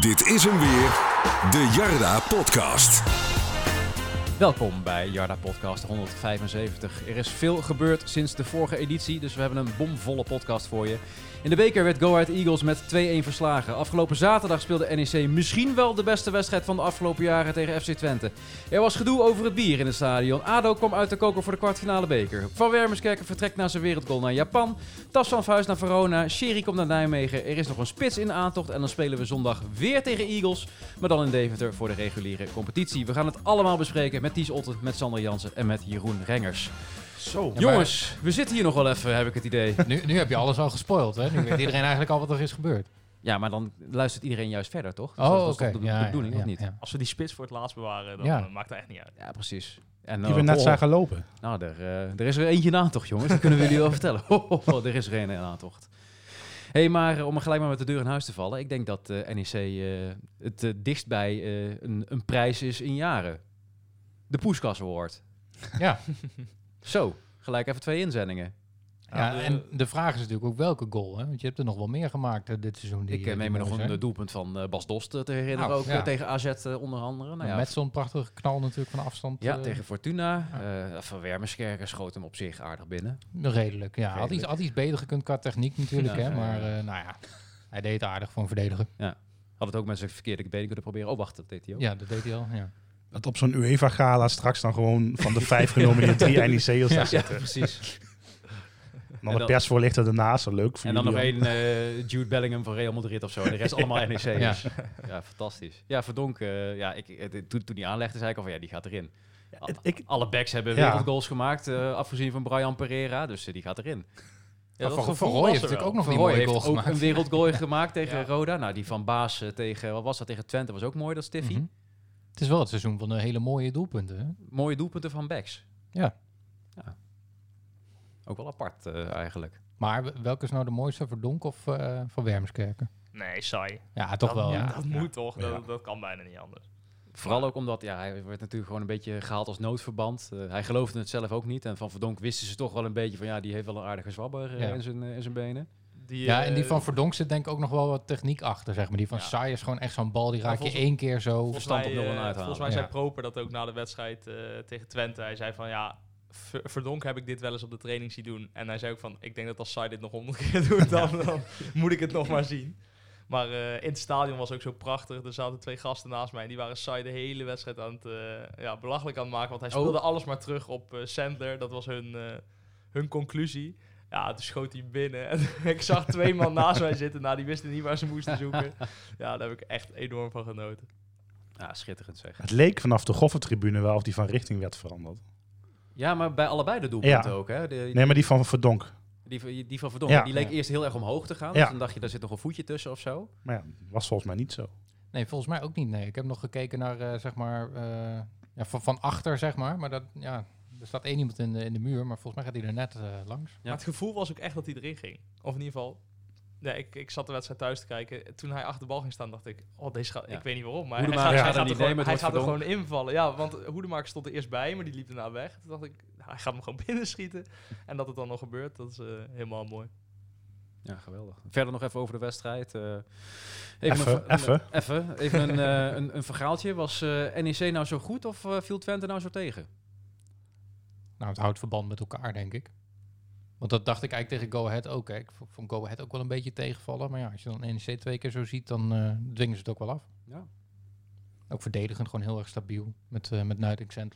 Dit is hem weer, de Jarda Podcast. Welkom bij Jarda Podcast 175. Er is veel gebeurd sinds de vorige editie, dus we hebben een bomvolle podcast voor je. In de beker werd Go Ahead Eagles met 2-1 verslagen. Afgelopen zaterdag speelde NEC misschien wel de beste wedstrijd van de afgelopen jaren tegen FC Twente. Er was gedoe over het bier in het stadion. ADO kwam uit de koker voor de kwartfinale beker. Van Wermerskerken vertrekt na zijn wereldgoal naar Japan. Tas van Vuist naar Verona. Sherry komt naar Nijmegen. Er is nog een spits in aantocht en dan spelen we zondag weer tegen Eagles. Maar dan in Deventer voor de reguliere competitie. We gaan het allemaal bespreken met Ties Otten, met Sander Jansen en met Jeroen Rengers. Zo. Jongens, we zitten hier nog wel even, heb ik het idee. Nu, nu heb je alles al gespoild, hè? Nu weet iedereen eigenlijk al wat er is gebeurd. Ja, maar dan luistert iedereen juist verder, toch? Dus Oh, dat is oké. toch de Ja, bedoeling, ja, of niet? Ja, ja. Als we die spits voor het laatst bewaren, dan Ja. eh, maakt dat echt niet uit. precies. En, Die eh, we net oh, zagen lopen. Nou, er, eh, er is er eentje in aantocht, jongens. Dat kunnen we jullie wel vertellen. Oh, oh, oh, er is er een in aantocht. Hé, hey, maar eh, om er gelijk maar met de deur in huis te vallen. Ik denk dat eh, NEC eh, het eh, dichtst bij eh, een, een prijs is in jaren. De Poeskas Award. Ja. Zo, gelijk even twee inzendingen. ja, de- en de vraag is natuurlijk ook welke goal, hè? Want je hebt er nog wel meer gemaakt eh, dit seizoen. Die, Ik eh, eh, die meen me nog een eh, doelpunt van eh, Bas Dost eh, te herinneren. Nou, ook ja. eh, tegen AZ eh, onder andere. Nou, ja, Met zo'n prachtige knal natuurlijk van afstand. ja, eh, tegen Fortuna. Eh, van Wermerskerken schoot hem op zich aardig binnen. Redelijk, ja. Had iets, had iets beter gekund qua techniek natuurlijk, Ja, hè? ja, Maar ja. eh, nou ja, hij deed aardig voor een verdediger. Had het ook met zijn verkeerde been kunnen proberen. Oh, wacht, dat deed hij ook. Ja, dat deed hij al, ja. Dat op zo'n UEFA-gala straks dan gewoon van de vijf genomineerd drie NEC'ers Ja, daar ja, zitten. precies. En dan En de dan- persvoorlichter ernaast, zo leuk voor En dan nog één eh, Jude Bellingham van Real Madrid of zo. De rest allemaal NEC. Ja. ja, fantastisch. Ja, Verdonk, eh, ja, ik, eh, toen, toen hij aanlegde, zei ik al van ja, die gaat erin. Ja, het- ik, Alle backs hebben Ja. wereldgoals gemaakt, eh, afgezien van Brian Pereira, dus die gaat erin. Ja, dat van, van Roy heeft natuurlijk ook nog die mooie heeft goal ook gemaakt. een wereldgoal gemaakt tegen Ja. Roda. Nou, die van Baas tegen, wat was dat, tegen Twente was ook mooi, dat Stiffy. Het is wel het seizoen van de hele mooie doelpunten, hè? Mooie doelpunten van backs. Ja. ja. Ook wel apart eh, eigenlijk. Maar welke is nou de mooiste, Verdonk of eh, van Wermerskerken? Nee, saai. Ja, toch dat, wel. ja, dat Ja. moet toch? Ja. Dat, dat kan bijna niet anders. Vooral ook omdat ja, hij werd natuurlijk gewoon een beetje gehaald als noodverband. Eh, hij geloofde het zelf ook niet. En van Verdonk wisten ze toch wel een beetje van ja, die heeft wel een aardige zwabber Ja. in, zijn, in zijn benen. Die, Ja, en die eh, van Verdonk zit denk ik ook nog wel wat techniek achter, zeg maar. Die van Ja. Saai is gewoon echt zo'n bal, die raak je één keer zo. Volgens verstand mij, op nul en uithalen. volgens mij Ja. zei Proper dat ook na de wedstrijd eh, tegen Twente. Hij zei van ja, Ver- Verdonk heb ik dit wel eens op de training zien doen. En hij zei ook van, ik denk dat als Sai dit nog honderd keer doet, dan, dan moet ik het nog maar zien. Maar eh, in het stadion was ook zo prachtig. Er zaten twee gasten naast mij en die waren Sai de hele wedstrijd aan het, ja, belachelijk aan het maken. Want hij Oh. speelde alles maar terug op eh Sandler. Dat was hun, eh, hun conclusie. Ja, toen schoot hij binnen. En ik zag twee man naast mij zitten. Nou, die wisten niet waar ze moesten zoeken. Ja, daar heb ik echt enorm van genoten. Ja, schitterend zeg. het leek vanaf de Goffentribune wel of die van richting werd veranderd. Ja, maar bij allebei de doelpunten Ja. ook. Hè? De- Nee, maar die van Verdonk. die, van- die van Verdonk, Ja. die leek Ja. eerst heel erg omhoog te gaan. Ja. Dus dan dacht je, daar zit nog een voetje tussen of zo. Maar ja, was volgens mij niet zo. Nee, volgens mij ook niet. Nee, ik heb nog gekeken naar, eh, zeg maar, eh, ja, van, van achter, zeg maar. Maar dat, ja, er staat één iemand in de, in de muur, maar volgens mij gaat hij er net eh, langs. Ja. Maar het gevoel was ook echt dat hij erin ging. Of in ieder geval... Ja, ik, ik zat de wedstrijd thuis te kijken. Toen hij achter de bal ging staan, dacht ik... Oh, deze gaat... Ja. Ik weet niet waarom, maar hij gaat er hij gaat, er, gewoon, hij gaat er gewoon invallen. Ja, want Hoedemaker stond er eerst bij, maar die liep daarna weg. Toen dacht ik, nou, hij gaat hem gewoon binnenschieten. En dat het dan nog gebeurt, dat is eh, helemaal mooi. Ja, geweldig. Verder nog even over de wedstrijd. eh, Even, een- even. Even, even een, een, een verhaaltje. Was eh, NEC nou zo goed of viel Twente nou zo tegen? Nou, het houdt verband met elkaar, denk ik. Want dat dacht ik eigenlijk tegen Go Ahead ook. Hè. Ik vond Go Ahead ook wel een beetje tegenvallen. Maar ja, als je dan NEC twee keer zo ziet, dan eh, dwingen ze het ook wel af. Ja. Ook verdedigend gewoon heel erg stabiel. Met, eh met Nuit en.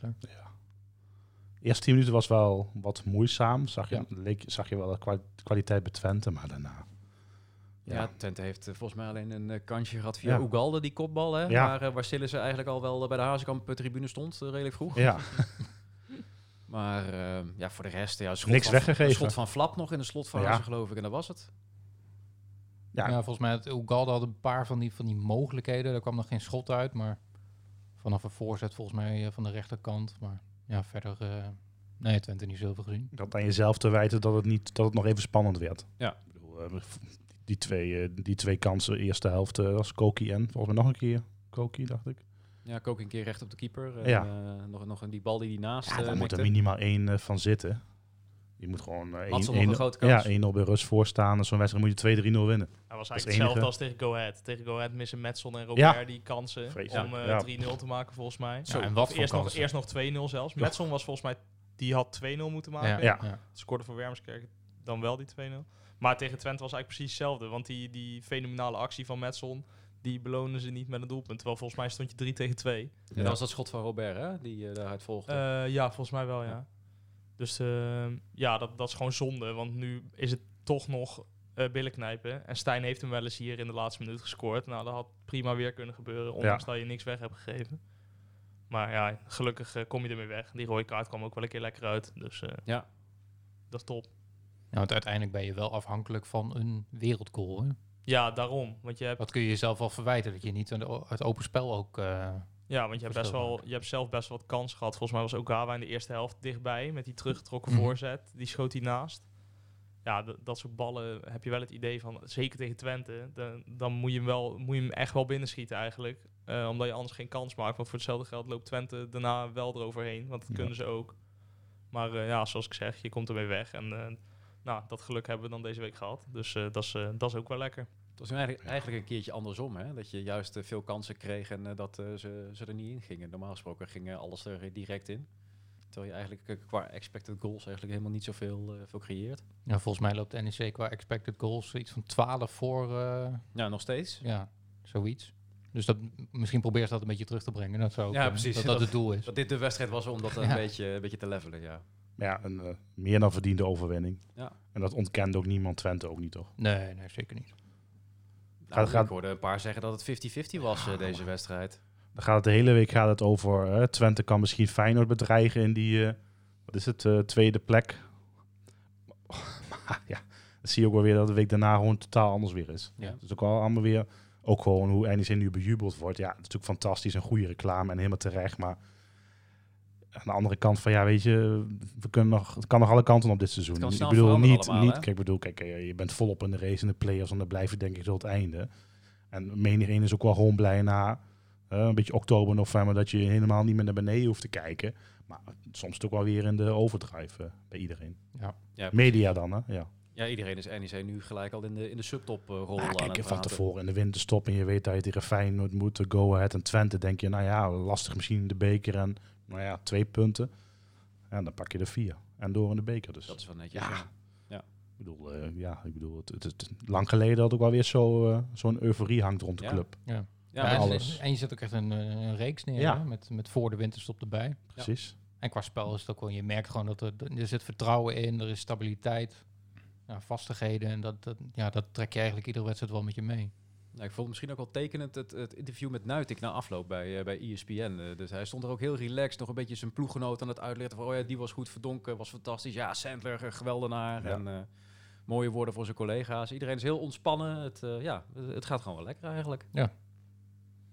De eerste tien minuten was wel wat moeizaam. Zag je, Ja. leek, zag je wel de kwa- kwaliteit bij Twente, maar daarna... Ja, Ja, Twente heeft eh, volgens mij alleen een kansje gehad via Ja. Ugalde, die kopbal. Hè? Ja. Waar, waar Sillissen eigenlijk al wel bij de Hazekamp-tribune stond, redelijk vroeg. ja. Maar eh, ja, voor de rest, ja, schot Niks van, weggegeven. Een schot van Flap nog in de slotfase, Ja. geloof ik. En dat was het. Ja. Ja, volgens mij had Ugalde had een paar van die, van die mogelijkheden. Daar kwam nog geen schot uit, maar vanaf een voorzet volgens mij eh, van de rechterkant. Maar ja, verder... eh nee, Twente niet zoveel gezien. dat aan jezelf te wijten dat het, niet, dat het nog even spannend werd. Ja. Ik bedoel, eh, die, twee, eh, die twee kansen, eerste helft, eh, was Koki en volgens mij nog een keer Koki, dacht ik. Ja, ik ook een keer recht op de keeper. En, Ja. eh, nog, nog een, die bal die die naast Ja, eh, daar moet er minimaal één eh, van zitten. Je moet gewoon eh, Matson 1 nog een grote kans. ja, 1-0 bij rust voorstaan. En zo'n wedstrijd moet je 2-3-0 winnen. Hij was Dat is eigenlijk het hetzelfde enige. als tegen Go Ahead. Tegen Go Ahead missen Metson en Robert die kansen Vreselijk. om eh, Ja. 3-0 te maken volgens mij. Ja, en wat eerst, nog, eerst nog 2-0 zelfs. Metson was volgens mij, die had 2-0 moeten maken. Ja, Ja. ja. Scoorde voor Wermskerk dan wel die 2-0. Maar tegen Twente was eigenlijk precies hetzelfde. Want die, die fenomenale actie van Metson, die belonen ze niet met een doelpunt. Terwijl volgens mij stond je 3 tegen 2. Ja, dat was dat schot van Robert, hè? Die eh, daaruit volgde. Eh, ja, volgens mij wel, ja. Dus eh, ja, dat, dat is gewoon zonde. Want nu is het toch nog eh billen knijpen. En Stijn heeft hem wel eens hier in de laatste minuut gescoord. Nou, dat had prima weer kunnen gebeuren, ondanks dat je niks weg hebt gegeven. Maar ja, gelukkig kom je ermee weg. Die rode kaart kwam ook wel een keer lekker uit. Dus eh, Ja. dat is top. Ja, want uiteindelijk ben je wel afhankelijk van een wereldgoal. Hè? Ja, daarom. Want je hebt, Dat kun je jezelf wel verwijten, dat je niet het open spel ook... eh, ja, want je hebt, best wel, je hebt zelf best wel wat kans gehad. Volgens mij was Okawa in de eerste helft dichtbij. Met die teruggetrokken Mhm. voorzet. Die schoot hij naast. Ja, dat soort ballen heb je wel het idee van, zeker tegen Twente, dan, dan moet, je hem wel, moet je hem echt wel binnenschieten eigenlijk. Eh, omdat je anders geen kans maakt. Want voor hetzelfde geld loopt Twente daarna wel eroverheen. Want dat Ja. kunnen ze ook. Maar eh, ja, zoals ik zeg, je komt ermee weg. En nou, dat geluk hebben we dan deze week gehad. Dus eh, dat, is, eh, dat is ook wel lekker. Het was eigenlijk, eigenlijk een keertje andersom, hè? Dat je juist eh, veel kansen kreeg en dat ze, ze er niet in gingen. Normaal gesproken ging alles er direct in. Terwijl je eigenlijk qua expected goals eigenlijk helemaal niet zoveel veel creëert. ja, volgens mij loopt de NEC qua expected goals iets van 12 voor... eh, Ja, nog steeds. ja, zoiets. Dus dat, misschien probeer ze dat een beetje terug te brengen. Dat zou ook, Ja, precies. Dat, dat Dat- het doel is. Dat dit de wedstrijd was om dat een, beetje, een beetje te levelen, ja. Ja, een eh, meer dan verdiende overwinning. Ja. En dat ontkende ook niemand, Twente ook niet, toch? Nee, nee, zeker niet. Nou, gaat- Ik hoorde een paar zeggen dat het 50-50 was, eh, deze wedstrijd. Dan gaat het de hele week gaat het over eh, Twente kan misschien Feyenoord bedreigen in die, eh, wat is het, eh, tweede plek. Maar ja, dan zie je ook wel weer dat de week daarna gewoon totaal anders weer is. Ja. Het is ook al allemaal weer, ook gewoon hoe NEC nu bejubeld wordt. Ja, is natuurlijk fantastisch, een goede reclame en helemaal terecht. Maar aan de andere kant van, ja, weet je, we kunnen nog, het kan nog alle kanten op dit seizoen. Het kan ik bedoel niet, allemaal, niet hè? kijk, ik bedoel, kijk, eh, je bent volop in de race in de play-offs en dan blijf je denk ik tot het einde. En menigeen is ook wel gewoon blij na een beetje oktober, november, dat je helemaal niet meer naar beneden hoeft te kijken. Maar soms ook wel weer in de overdrive eh, bij iedereen. Ja. Ja, Media dan, hè? Ja. Ja, iedereen is NEC nu gelijk al in de, in de subtop rol Ah, aan kijk, het van tevoren in de winterstop en je weet dat je tegen Feyenoord moet, Go Ahead en Twente, denk je, nou ja, lastig misschien in de beker en, nou ja, twee punten. Ja, dan pak je er vier. En door in de beker dus. Dat is wel netjes. Ja. Ja. Ik bedoel, eh, ja, ik bedoel, het, het, het- lang geleden had ook wel weer zo, eh, zo'n euforie hangt rond de Ja. club. Ja, Ja, en- alles. En je zet ook echt een, eh, een reeks neer Ja. hè, met, met voor de winterstop erbij. Precies. En qua spel is het ook wel, je merkt gewoon dat er, er zit vertrouwen in, er is stabiliteit, ja, vastigheden. En dat, dat, ja, dat trek je eigenlijk iedere wedstrijd wel met je mee. Nou, ik vond misschien ook wel tekenend het, het interview met Nuitik na afloop bij, eh, bij ESPN. Eh, dus hij stond er ook heel relaxed, nog een beetje zijn ploeggenoot aan het uitleggen. Van, oh ja, die was goed verdonken, was fantastisch. Ja, Sandler, eh, geweldenaar. Ja. En mooie woorden voor zijn collega's. Iedereen is heel ontspannen. Het, ja, het, gaat gewoon wel lekker eigenlijk.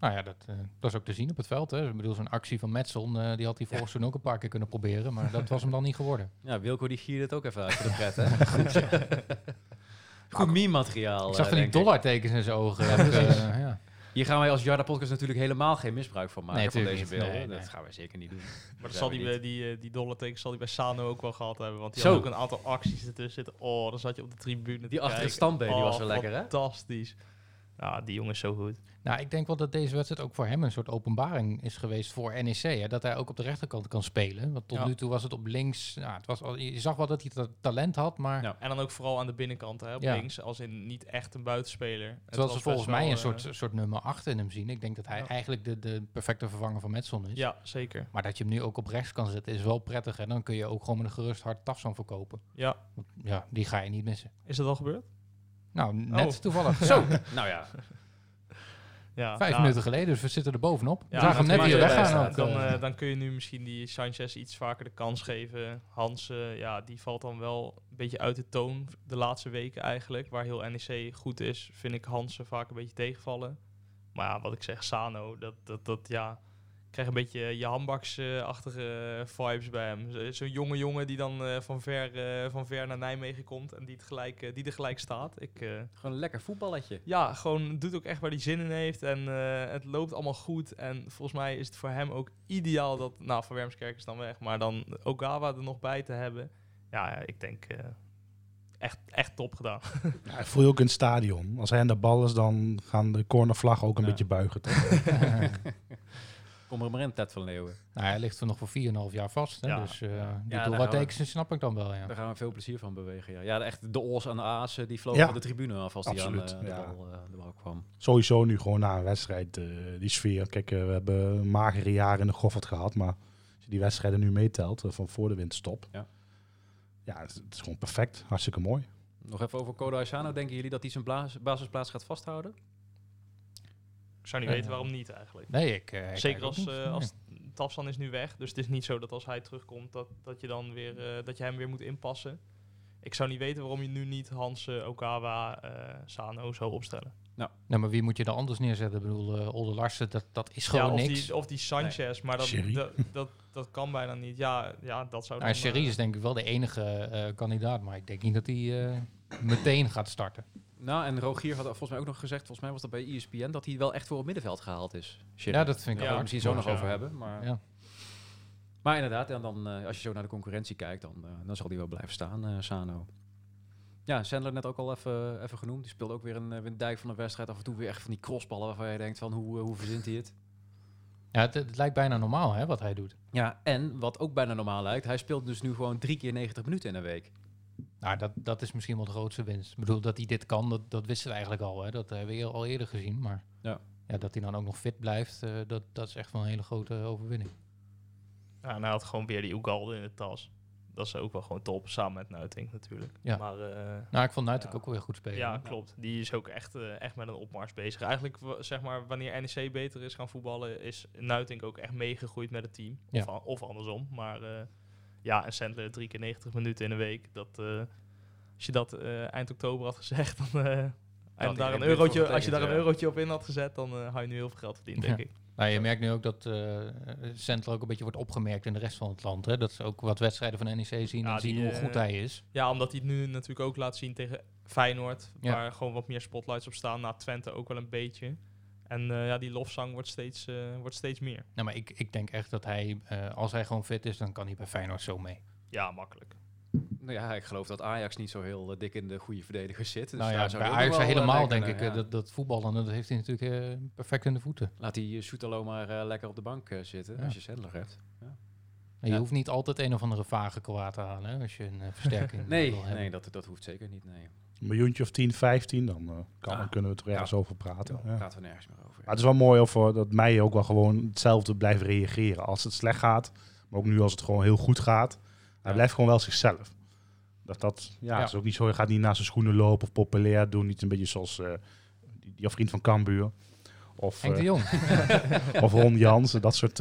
Nou ja, dat, dat is ook te zien op het veld. Hè. Ik bedoel, zo'n actie van Metson, eh, die had hij volgens toen ook een paar keer kunnen proberen. Maar dat was hem dan niet geworden. Ja, Wilco die gierde het ook even uit voor de pret, hè? Goed, Goed meme-materiaal, ik zag eh, van die dollartekens in zijn ogen. eh, ja. Hier gaan wij als Jarda Podcast natuurlijk helemaal geen misbruik van maken Nee, van deze beelden. Nee, Dat nee. gaan wij zeker niet doen. Maar dat zal die, niet. bij- die, eh, die dollartekens zal die bij Sano ook wel gehad hebben. Want die Zo. had ook een aantal acties ertussen zitten. Oh, dan zat je op de tribune Die achter het kijken. standbeen, die Oh, was wel lekker, hè? Fantastisch. Ja, die jongen is zo goed. Nou, ik denk wel dat deze wedstrijd ook voor hem een soort openbaring is geweest voor NEC. Hè? Dat hij ook op de rechterkant kan spelen. Want tot Ja. nu toe was het op links. Nou, het was al, je zag wel dat hij ta- talent had, maar Ja. En dan ook vooral aan de binnenkant, hè, op Ja. links. Als in niet echt een buitenspeler. Het terwijl was ze volgens mij wel, een eh, soort, soort nummer 8 in hem zien. Ik denk dat hij Ja. eigenlijk de, de perfecte vervanger van Metson is. Ja, zeker. Maar dat je hem nu ook op rechts kan zetten is wel prettig. En dan kun je ook gewoon met een gerust hart Tafsan verkopen. Ja. Ja, die ga je niet missen. Is dat al gebeurd? Nou, net Oh. toevallig. Zo, Ja, nou ja. Ja. vijf ja. minuten geleden, dus we zitten er bovenop. Ja, zagen hem net zo- weggaan. ook, Dan, eh. eh, dan kun je nu misschien die Sanchez iets vaker de kans geven. Hansen, ja, die valt dan wel een beetje uit de toon de laatste weken eigenlijk. Waar heel NEC goed is, vind ik Hansen vaak een beetje tegenvallen. Maar ja, wat ik zeg, Sano, dat, dat, dat ja... Krijg een beetje je handbaksachtige vibes bij hem. Zo- Zo'n jonge jongen die dan eh, van, ver, eh, van ver naar Nijmegen komt en die, het gelijk, eh, die er gelijk staat. Ik, eh, Gewoon een lekker voetballetje. ja, gewoon doet ook echt waar hij zin in heeft. En eh, het loopt allemaal goed. En volgens mij is het voor hem ook ideaal dat... Nou, Van Wermskerk is dan weg. Maar dan Ogawa er nog bij te hebben. ja, ik denk eh, echt, echt top gedaan. Ja, dat voel je ook in het stadion. Als hij aan de bal is, dan gaan de cornervlag ook een Ja. beetje buigen. toch? Kom er maar in, Ted van Leeuwen. Nou, hij ligt er nog voor 4,5 jaar vast. Hè? Ja. Dus eh Ja, die daar ja, gaan we- tekens snap ik dan wel, ja. Daar gaan we veel plezier van bewegen. Ja, ja de, echt de O's en de A's eh, die vlogen Ja. van de tribune af als die aan Absoluut, eh, de, ja. bal, de bal kwam. Sowieso nu gewoon na een wedstrijd, eh, die sfeer. Kijk, we hebben magere jaren in de Goffert gehad, maar als je die wedstrijden nu meetelt, van voor de winterstop. Ja. Ja, het, het is gewoon perfect. Hartstikke mooi. Nog even over Kodo Aisano. Denken jullie dat hij zijn basisplaats gaat vasthouden? Ik zou niet weten waarom niet eigenlijk. Nee, ik... eh, ik Zeker als, eh, als Tafsan is nu weg. Dus het is niet zo dat als hij terugkomt, dat, dat je dan weer eh, dat je hem weer moet inpassen. Ik zou niet weten waarom je nu niet Hansen, Okawa, eh Sano zo opstellen. Nee, maar wie moet je dan anders neerzetten? Ik bedoel, eh Olde Larsen, dat, dat is gewoon ja, of niks. Die, of die Sanchez, maar dat, dat, dat, dat kan bijna niet. Ja, ja dat zou Nou, dan... Sherry is denk ik wel de enige eh, kandidaat, maar ik denk niet dat hij eh, meteen gaat starten. Nou, en Rogier had volgens mij ook nog gezegd, volgens mij was dat bij ESPN, dat hij wel echt voor het middenveld gehaald is. Shit. Ja, dat vind ik we Ja, misschien zo nog over hebben. Maar, Ja. maar inderdaad, en dan, eh, als je zo naar de concurrentie kijkt, dan, eh, dan zal hij wel blijven staan, eh, Sano. Ja, Sandler net ook al even, even genoemd. Die speelde ook weer een, dijk van een wedstrijd. Af en toe weer echt van die crossballen waarvan je denkt van hoe, hoe verzint hij het? Ja, het, het lijkt bijna normaal hè, wat hij doet. Ja, en wat ook bijna normaal lijkt, hij speelt dus nu gewoon drie keer 90 minuten in een week. Nou, dat, dat is misschien wel de grootste winst. Ik bedoel, dat hij dit kan, dat, dat wisten we eigenlijk al. Hè. Dat hebben we al eerder gezien. Maar Ja. Ja, dat hij dan ook nog fit blijft, eh, dat, dat is echt wel een hele grote overwinning. Ja, en hij had gewoon weer die Ugalde in de tas. Dat is ook wel gewoon top, samen met Nuiting natuurlijk. Ja. Maar eh, Nou, ik vond Nuitek Ja. ook weer goed spelen. ja, klopt. Die is ook echt, eh, echt met een opmars bezig. Eigenlijk, zeg maar, wanneer NEC beter is gaan voetballen, is Nuiting ook echt meegegroeid met het team. Ja. Of, andersom. Maar eh, ja, en Sandler drie keer 90 minuten in een week. Dat, eh, als je dat eh, eind oktober had gezegd, dan... eh, en daar een eurotje, als je daar een eurotje op in had gezet, dan had je nu heel veel geld verdiend, denk Ja. ik. Nou, je merkt nu ook dat Sandler ook een beetje wordt opgemerkt in de rest van het land. Hè? Dat ze ook wat wedstrijden van NEC zien Ja, en zien hoe goed hij is. Ja, omdat hij het nu natuurlijk ook laat zien tegen Feyenoord. Ja. Waar gewoon wat meer spotlights op staan. Na Twente ook wel een beetje. En eh, ja, die lofzang wordt steeds, eh, wordt steeds meer. Nou, maar ik, ik denk echt dat hij, eh, als hij gewoon fit is, dan kan hij bij Feyenoord zo mee. Ja, makkelijk. Nou ja, ik geloof dat Ajax niet zo heel dik in de goede verdedigers zit. Dus nou ja, daar zou bij Ajax helemaal denk ik. ja. Dat, dat voetballen, dat heeft hij natuurlijk eh, perfect in de voeten. Laat die Soetalo maar eh, lekker op de bank eh, zitten, Ja. als je Sandler hebt. Je Ja. hoeft niet altijd een of andere vage kwaad te halen hè, als je een eh, versterking Nee, wil hebben. nee dat, dat hoeft zeker niet. Nee. Een miljoentje of 10, 15, dan, eh, kan, kunnen we er ergens Ja. over praten. Ja. praten we nergens meer over. Maar het is wel mooi of, eh, dat Meijer ook wel gewoon hetzelfde blijft reageren. Als het slecht gaat, maar ook nu als het gewoon heel goed gaat. Hij blijft gewoon wel zichzelf. Dat, dat ja, is ook niet zo. Hij gaat niet naar zijn schoenen lopen of populair doen. Niet een beetje zoals eh, die, die vriend van Cambuur. Of, Henk de eh, Jong. of Ron Jans, dat soort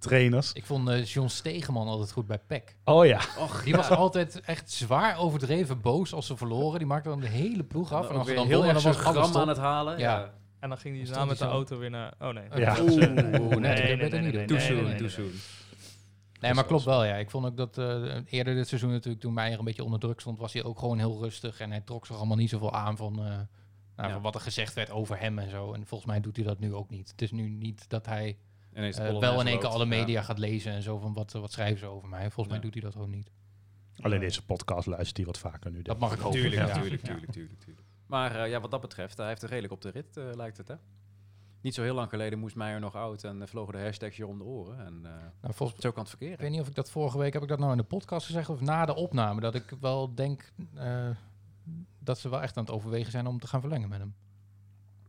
trainers. ik vond eh, John Stegeman altijd goed bij PEC. Oh ja. Och, Die was altijd echt zwaar overdreven boos als ze verloren. Die maakte dan de hele ploeg af. En als ze weer dan heel erg dan gram aan het halen. Ja. Ja. En dan ging hij Dan stond met de auto weer naar... Oh nee. Ja. Oeh, Nee, nee, nee, dat nee, nee. Too nee, soon, nee, nee, too nee. soon. Nee, maar klopt wel, ja. Ik vond ook dat eh, eerder dit seizoen natuurlijk, toen Meijer een beetje onder druk stond, was hij ook gewoon heel rustig. En hij trok zich allemaal niet zoveel aan van, eh, nou, Ja. van wat er gezegd werd over hem en zo. En volgens mij doet hij dat nu ook niet. Het is nu niet dat hij De eh, wel in één keer alle Ja. media gaat lezen en zo van wat, wat schrijven ze over mij. Volgens mij doet hij dat gewoon niet. Alleen deze podcast luistert hij wat vaker nu. Dat mag ik hopen. Tuurlijk, ja. tuurlijk, tuurlijk, tuurlijk, tuurlijk. Maar eh, ja, wat dat betreft, hij heeft er redelijk op de rit, eh, lijkt het, hè? Niet zo heel lang geleden moest Meijer nog oud en eh, vlogen de hashtags je om de oren. En eh Nou, volgens, zo kan het ik verkeren. weet niet of ik dat vorige week, heb ik dat nou in de podcast gezegd of na de opname, dat ik wel denk eh, dat ze wel echt aan het overwegen zijn om te gaan verlengen met hem.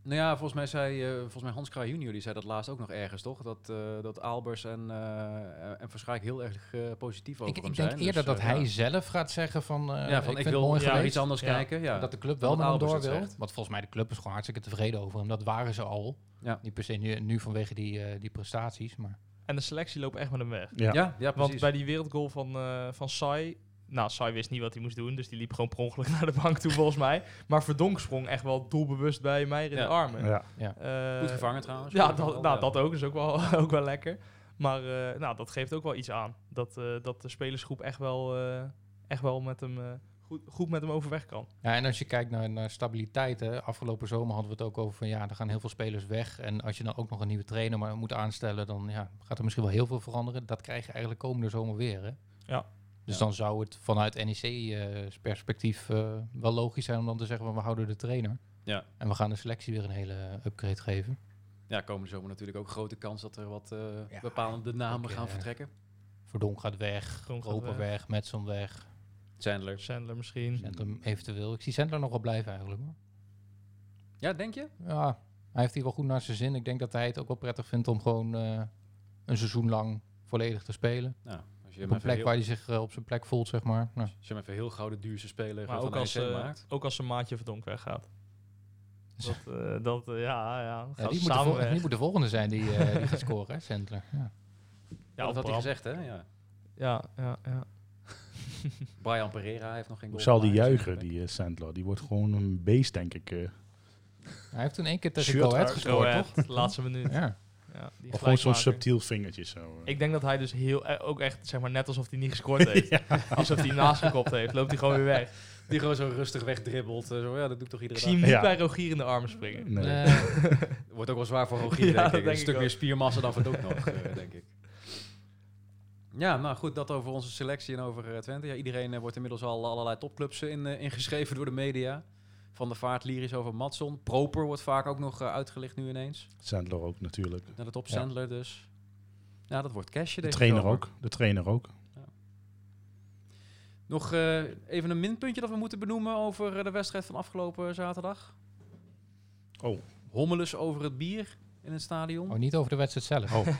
Nou ja, volgens mij zei eh, volgens mij Hans Kraaij junior, die zei dat laatst ook nog ergens, toch? Dat, eh, dat Albers en, eh en Verschaik heel erg positief over Ik, hem ik zijn. denk eerder Dus, dat hij ja. zelf gaat zeggen van, eh, ja, van ik, vind wil het mooi ja, geweest. iets anders Ja. kijken. Ja. Dat de club wel Albers door wil. zegt. Want volgens mij de club is gewoon hartstikke tevreden over hem. Dat waren ze al. Ja. Niet per se nu, nu vanwege die, eh, die prestaties. Maar En de selectie loopt echt met hem weg. Ja. ja, ja, Want precies. bij die wereldgoal van, eh van Sai... Nou, Sai wist niet wat hij moest doen, dus die liep gewoon per ongeluk naar de bank toe volgens mij. Maar Verdonk sprong echt wel doelbewust bij Meijer in Ja. de armen. Ja. Eh, Goed gevangen trouwens. Ja, dat, nou, ja. dat ook is ook wel, ook wel lekker. Maar eh, nou, dat geeft ook wel iets aan. Dat, eh, dat de spelersgroep echt wel, eh, echt wel met hem, eh, goed, goed met hem overweg kan. ja, en als je kijkt naar, naar stabiliteit. Hè, afgelopen zomer hadden we het ook over van ja, er gaan heel veel spelers weg. En als je dan ook nog een nieuwe trainer maar moet aanstellen, dan ja, gaat er misschien wel heel veel veranderen. Dat krijg je eigenlijk komende zomer weer. Hè? Dus Ja. dan zou het vanuit NEC's perspectief eh, wel logisch zijn om dan te zeggen, van, we houden de trainer. Ja. En we gaan de selectie weer een hele upgrade geven. Ja, komende zomer natuurlijk ook grote kans dat er wat eh, Ja, bepalende namen gaan eh, vertrekken. Verdonk gaat weg, Verdonk weg. weg, Metson weg, Chandler. Sandler misschien. Centrum eventueel. Ik zie Centler nog wel blijven eigenlijk. Hoor. Ja, denk je? Ja, hij heeft hier wel goed naar zijn zin. Ik denk dat hij het ook wel prettig vindt om gewoon eh, een seizoen lang volledig te spelen. Nou, een plek heel, waar hij zich eh, op zijn plek voelt, zeg maar. Nou, als je hem even heel gouden duurste speler Maar van ook als, eh, maakt. ook als zijn maatje Verdonk weggaat. Dat, eh, dat ja, ja. die, ze moet de die moet de volgende zijn die, eh, die gaat scoren, hè, Centler. Ja. Ja, dat had hij gezegd, hè? Ja. Ja, ja, ja. Brian Pereira heeft nog geen goal zal die juichen, die Sandler? Die wordt gewoon een beest, denk ik. eh. Hij heeft toen één keer tegen Go gescoord, toch? de laatste minuut. Ja. Ja, die Of gewoon zo'n subtiel vingertje zo. eh. Ik denk dat hij dus heel, eh, ook echt, zeg maar, net alsof hij niet gescoord heeft. Alsof hij naast gekopt heeft, loopt hij gewoon weer weg. Die gewoon zo rustig wegdribbelt. eh, Zo, ja, dat doe ik toch Ik iedere zie hem niet Ja. bij Rogier in de armen springen. Nee. Wordt ook wel zwaar voor Rogier, Ja, denk ik. denk een ik stuk ook. meer spiermassa dan Verdonk nog, denk ik. Ja, nou goed, dat over onze selectie en over Twente. Ja, iedereen wordt inmiddels al allerlei topclubs in, ingeschreven door de media. Van de Vaart lyrisch over Matson. Proper wordt vaak ook nog eh, uitgelicht nu ineens. Sandler ook natuurlijk. Naar de top Ja. Sandler dus. Ja, dat wordt cashje De deze trainer zomer. ook. De trainer ook. Nog eh, even een minpuntje dat we moeten benoemen over eh, de wedstrijd van afgelopen zaterdag. Oh. Hommeles over het bier in het stadion. oh, niet over de wedstrijd zelf. Oh.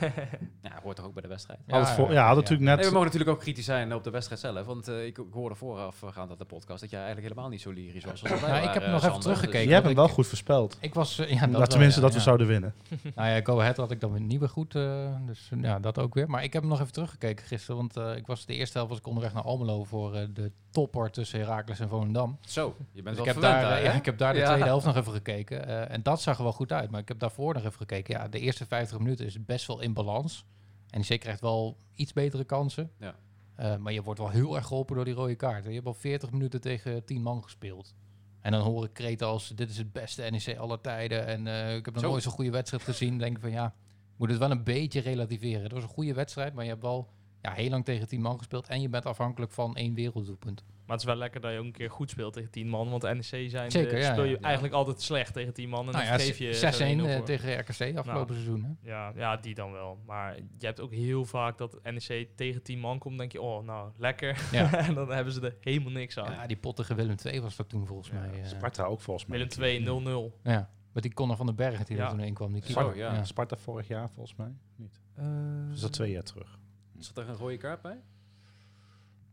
Ja, hoort toch ook bij de wedstrijd. Ja, ja, voor, ja, had natuurlijk Nee, we net... mogen natuurlijk ook kritisch zijn op de wedstrijd zelf. Want eh, ik, ik hoorde voorafgaand aan de podcast dat jij eigenlijk helemaal niet zo lyrisch was. Als ik heb eh, nog even teruggekeken. Je hebt hem wel goed voorspeld. Ik was, eh, ja, Dat, dat wel, tenminste ja, dat we zouden winnen. Nou ja, Go Ahead had ik dan weer niet meer goed. eh, dus ja, dat ook weer. Maar ik heb hem nog even teruggekeken gisteren. Want eh, ik was de eerste helft was ik onderweg naar Almelo voor eh, de topper tussen Heracles en Volendam. Zo, je bent Dus wel ik, heb verwend daar, daar, hè? ja, ik heb daar de Ja. tweede helft nog even gekeken. eh, en dat zag er wel goed uit. Maar ik heb daarvoor nog even gekeken. Ja, de eerste 50 minuten is best wel in balans. En NEC krijgt wel iets betere kansen. Ja. Eh, maar je wordt wel heel erg geholpen door die rode kaart. Je hebt al 40 minuten tegen 10 man gespeeld. En dan hoor ik kreten als dit is het beste NEC aller tijden. En eh, ik heb nog Zo. nooit zo'n goede wedstrijd gezien. denk ik van ja, moet het wel een beetje relativeren. Het was een goede wedstrijd, maar je hebt wel ja, heel lang tegen 10 man gespeeld. En je bent afhankelijk van één werelddoelpunt. Maar het is wel lekker dat je ook een keer goed speelt tegen 10 man. Want NEC zijn, Zeker, eh, ja, speel je ja, ja. eigenlijk altijd slecht tegen 10 man. En Nou dan ja, geef je 6-1 zo'n 1-0 eh, tegen RKC afgelopen seizoen. Hè? Ja, ja, die dan wel. Maar je hebt ook heel vaak dat NEC tegen 10 man komt. denk je, oh, nou, lekker. Ja. en dan hebben ze er helemaal niks aan. Ja, die pottige Willem 2 was dat toen volgens Ja, mij. eh. Sparta ook volgens mij. Willem 2, 0-0. Ja, met die Conor van den Berg die Ja. er toen in kwam. Die ja. Sparta vorig jaar volgens mij. Niet. Eh, Dus dat twee jaar terug. Zat er een rode kaart bij?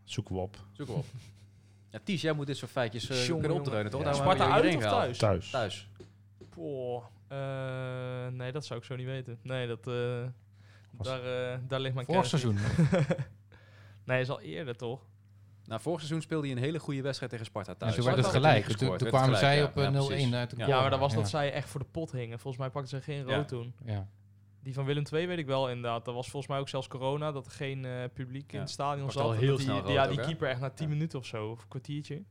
Zoeken we op. Zoek hem op. Ja, Ties, jij moet dit soort feitjes eh, Jongen, kunnen optreden, toch? Ja. Sparta we uit of thuis? Thuis. Thuis. Poh, eh, nee, dat zou ik zo niet weten. Nee, dat, eh, daar, eh, daar ligt mijn Vorig seizoen. nee, is al eerder toch? Nou, vorig seizoen speelde hij een hele goede wedstrijd tegen Sparta thuis. En toen werd het gelijk. Toen, gescoord, toen kwamen zij op ja. eh, Ja, 0-1 precies. uit de Ja. Ja, maar dat was dat zij echt voor de pot hingen. Volgens mij pakten ze geen rood Ja. toen. Ja. Die van Willem II weet ik wel inderdaad. Dat was volgens mij ook zelfs corona, dat er geen eh, publiek in het stadion zat. al heel dat die, snel die- rood ja, ook, die keeper echt na 10 Ja. minuten of zo, of een kwartiertje.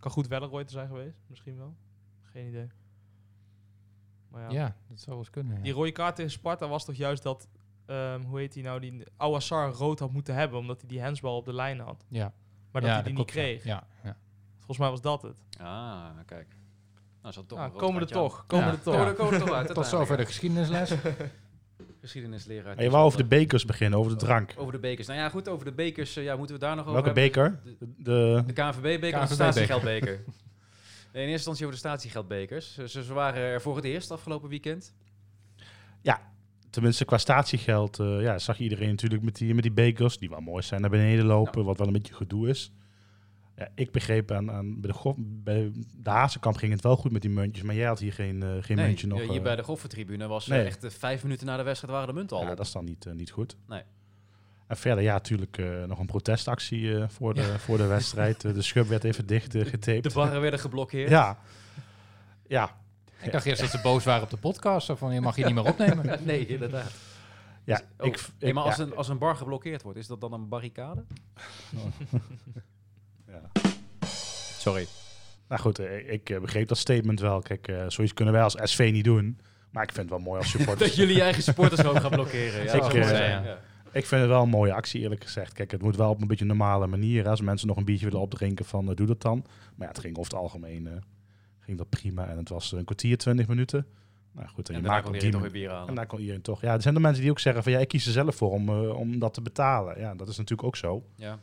Kan goed Welleroy te zijn geweest, misschien wel. Geen idee. Maar ja. Ja. dat zou wel eens kunnen. ja. Die rode kaart tegen Sparta was toch juist dat, ehm, hoe heet hij nou, die Awassar rood had moeten hebben, omdat hij die handsbal op de lijn had. ja. Maar dat Ja, hij die niet kreeg. Ja, ja. Volgens mij was dat het. Ah, kijk. Nou, toch Nou, een rood komen er toch, komen Ja. er toch. Komen komen er toch uit. Tot zover de geschiedenisles. Geschiedenisleraar. En je wou over de bekers beginnen, over de drank. Over de bekers. Nou ja, goed, over de bekers. eh, ja, moeten we daar nog over Welke beker? De, De, de KNVB-beker of de statiegeldbeker? Nee, in eerste instantie over de statiegeldbekers. Ze, ze waren er voor het eerst afgelopen weekend. tenminste, qua statiegeld eh, ja, zag je iedereen natuurlijk met die, met die bekers, die wel mooi zijn, naar beneden lopen, wat wel een beetje gedoe is. Ja, ik begreep aan, aan bij, de gof, bij de Hazenkamp ging het wel goed met die muntjes, maar jij had hier geen, eh, geen nee, muntje nog. hier eh, bij de Goffertribune was eh, nee. echt vijf minuten na de wedstrijd waren de munten al ja, op. dat is dan niet, niet goed. Nee. En verder, ja, natuurlijk eh, nog een protestactie eh, voor, de, voor de wedstrijd. De schub werd even dicht getaped. De barren werden geblokkeerd. Ja. Ja. Ik dacht eerst dat ze boos waren op de podcast. Zo van, je mag je niet meer opnemen. nee, inderdaad. Ja, Oh, ik, maar als, ja, een, als een bar geblokkeerd wordt, is dat dan een barricade? ja. Sorry. Nou goed, eh, ik eh, begreep dat statement wel. Kijk, eh, zoiets kunnen wij als SV niet doen. Maar ik vind het wel mooi als supporters. dat jullie je eigen supporters ook gaan blokkeren. Ja, Ik, mooi zijn, ja. Ik vind het wel een mooie actie, eerlijk gezegd. Kijk, het moet wel op een beetje normale manier. hè. Als mensen nog een biertje willen opdrinken, van doe dat dan. Maar ja, het ging over het algemeen eh, ging dat prima. En het was een kwartier, twintig minuten. Nou goed, en, En je maakt kon iedereen die toch weer bier halen. En daar kon iedereen toch. Ja, er zijn er mensen die ook zeggen van ja, ik kies er zelf voor om, om dat te betalen. Ja, dat is natuurlijk ook zo. Ja.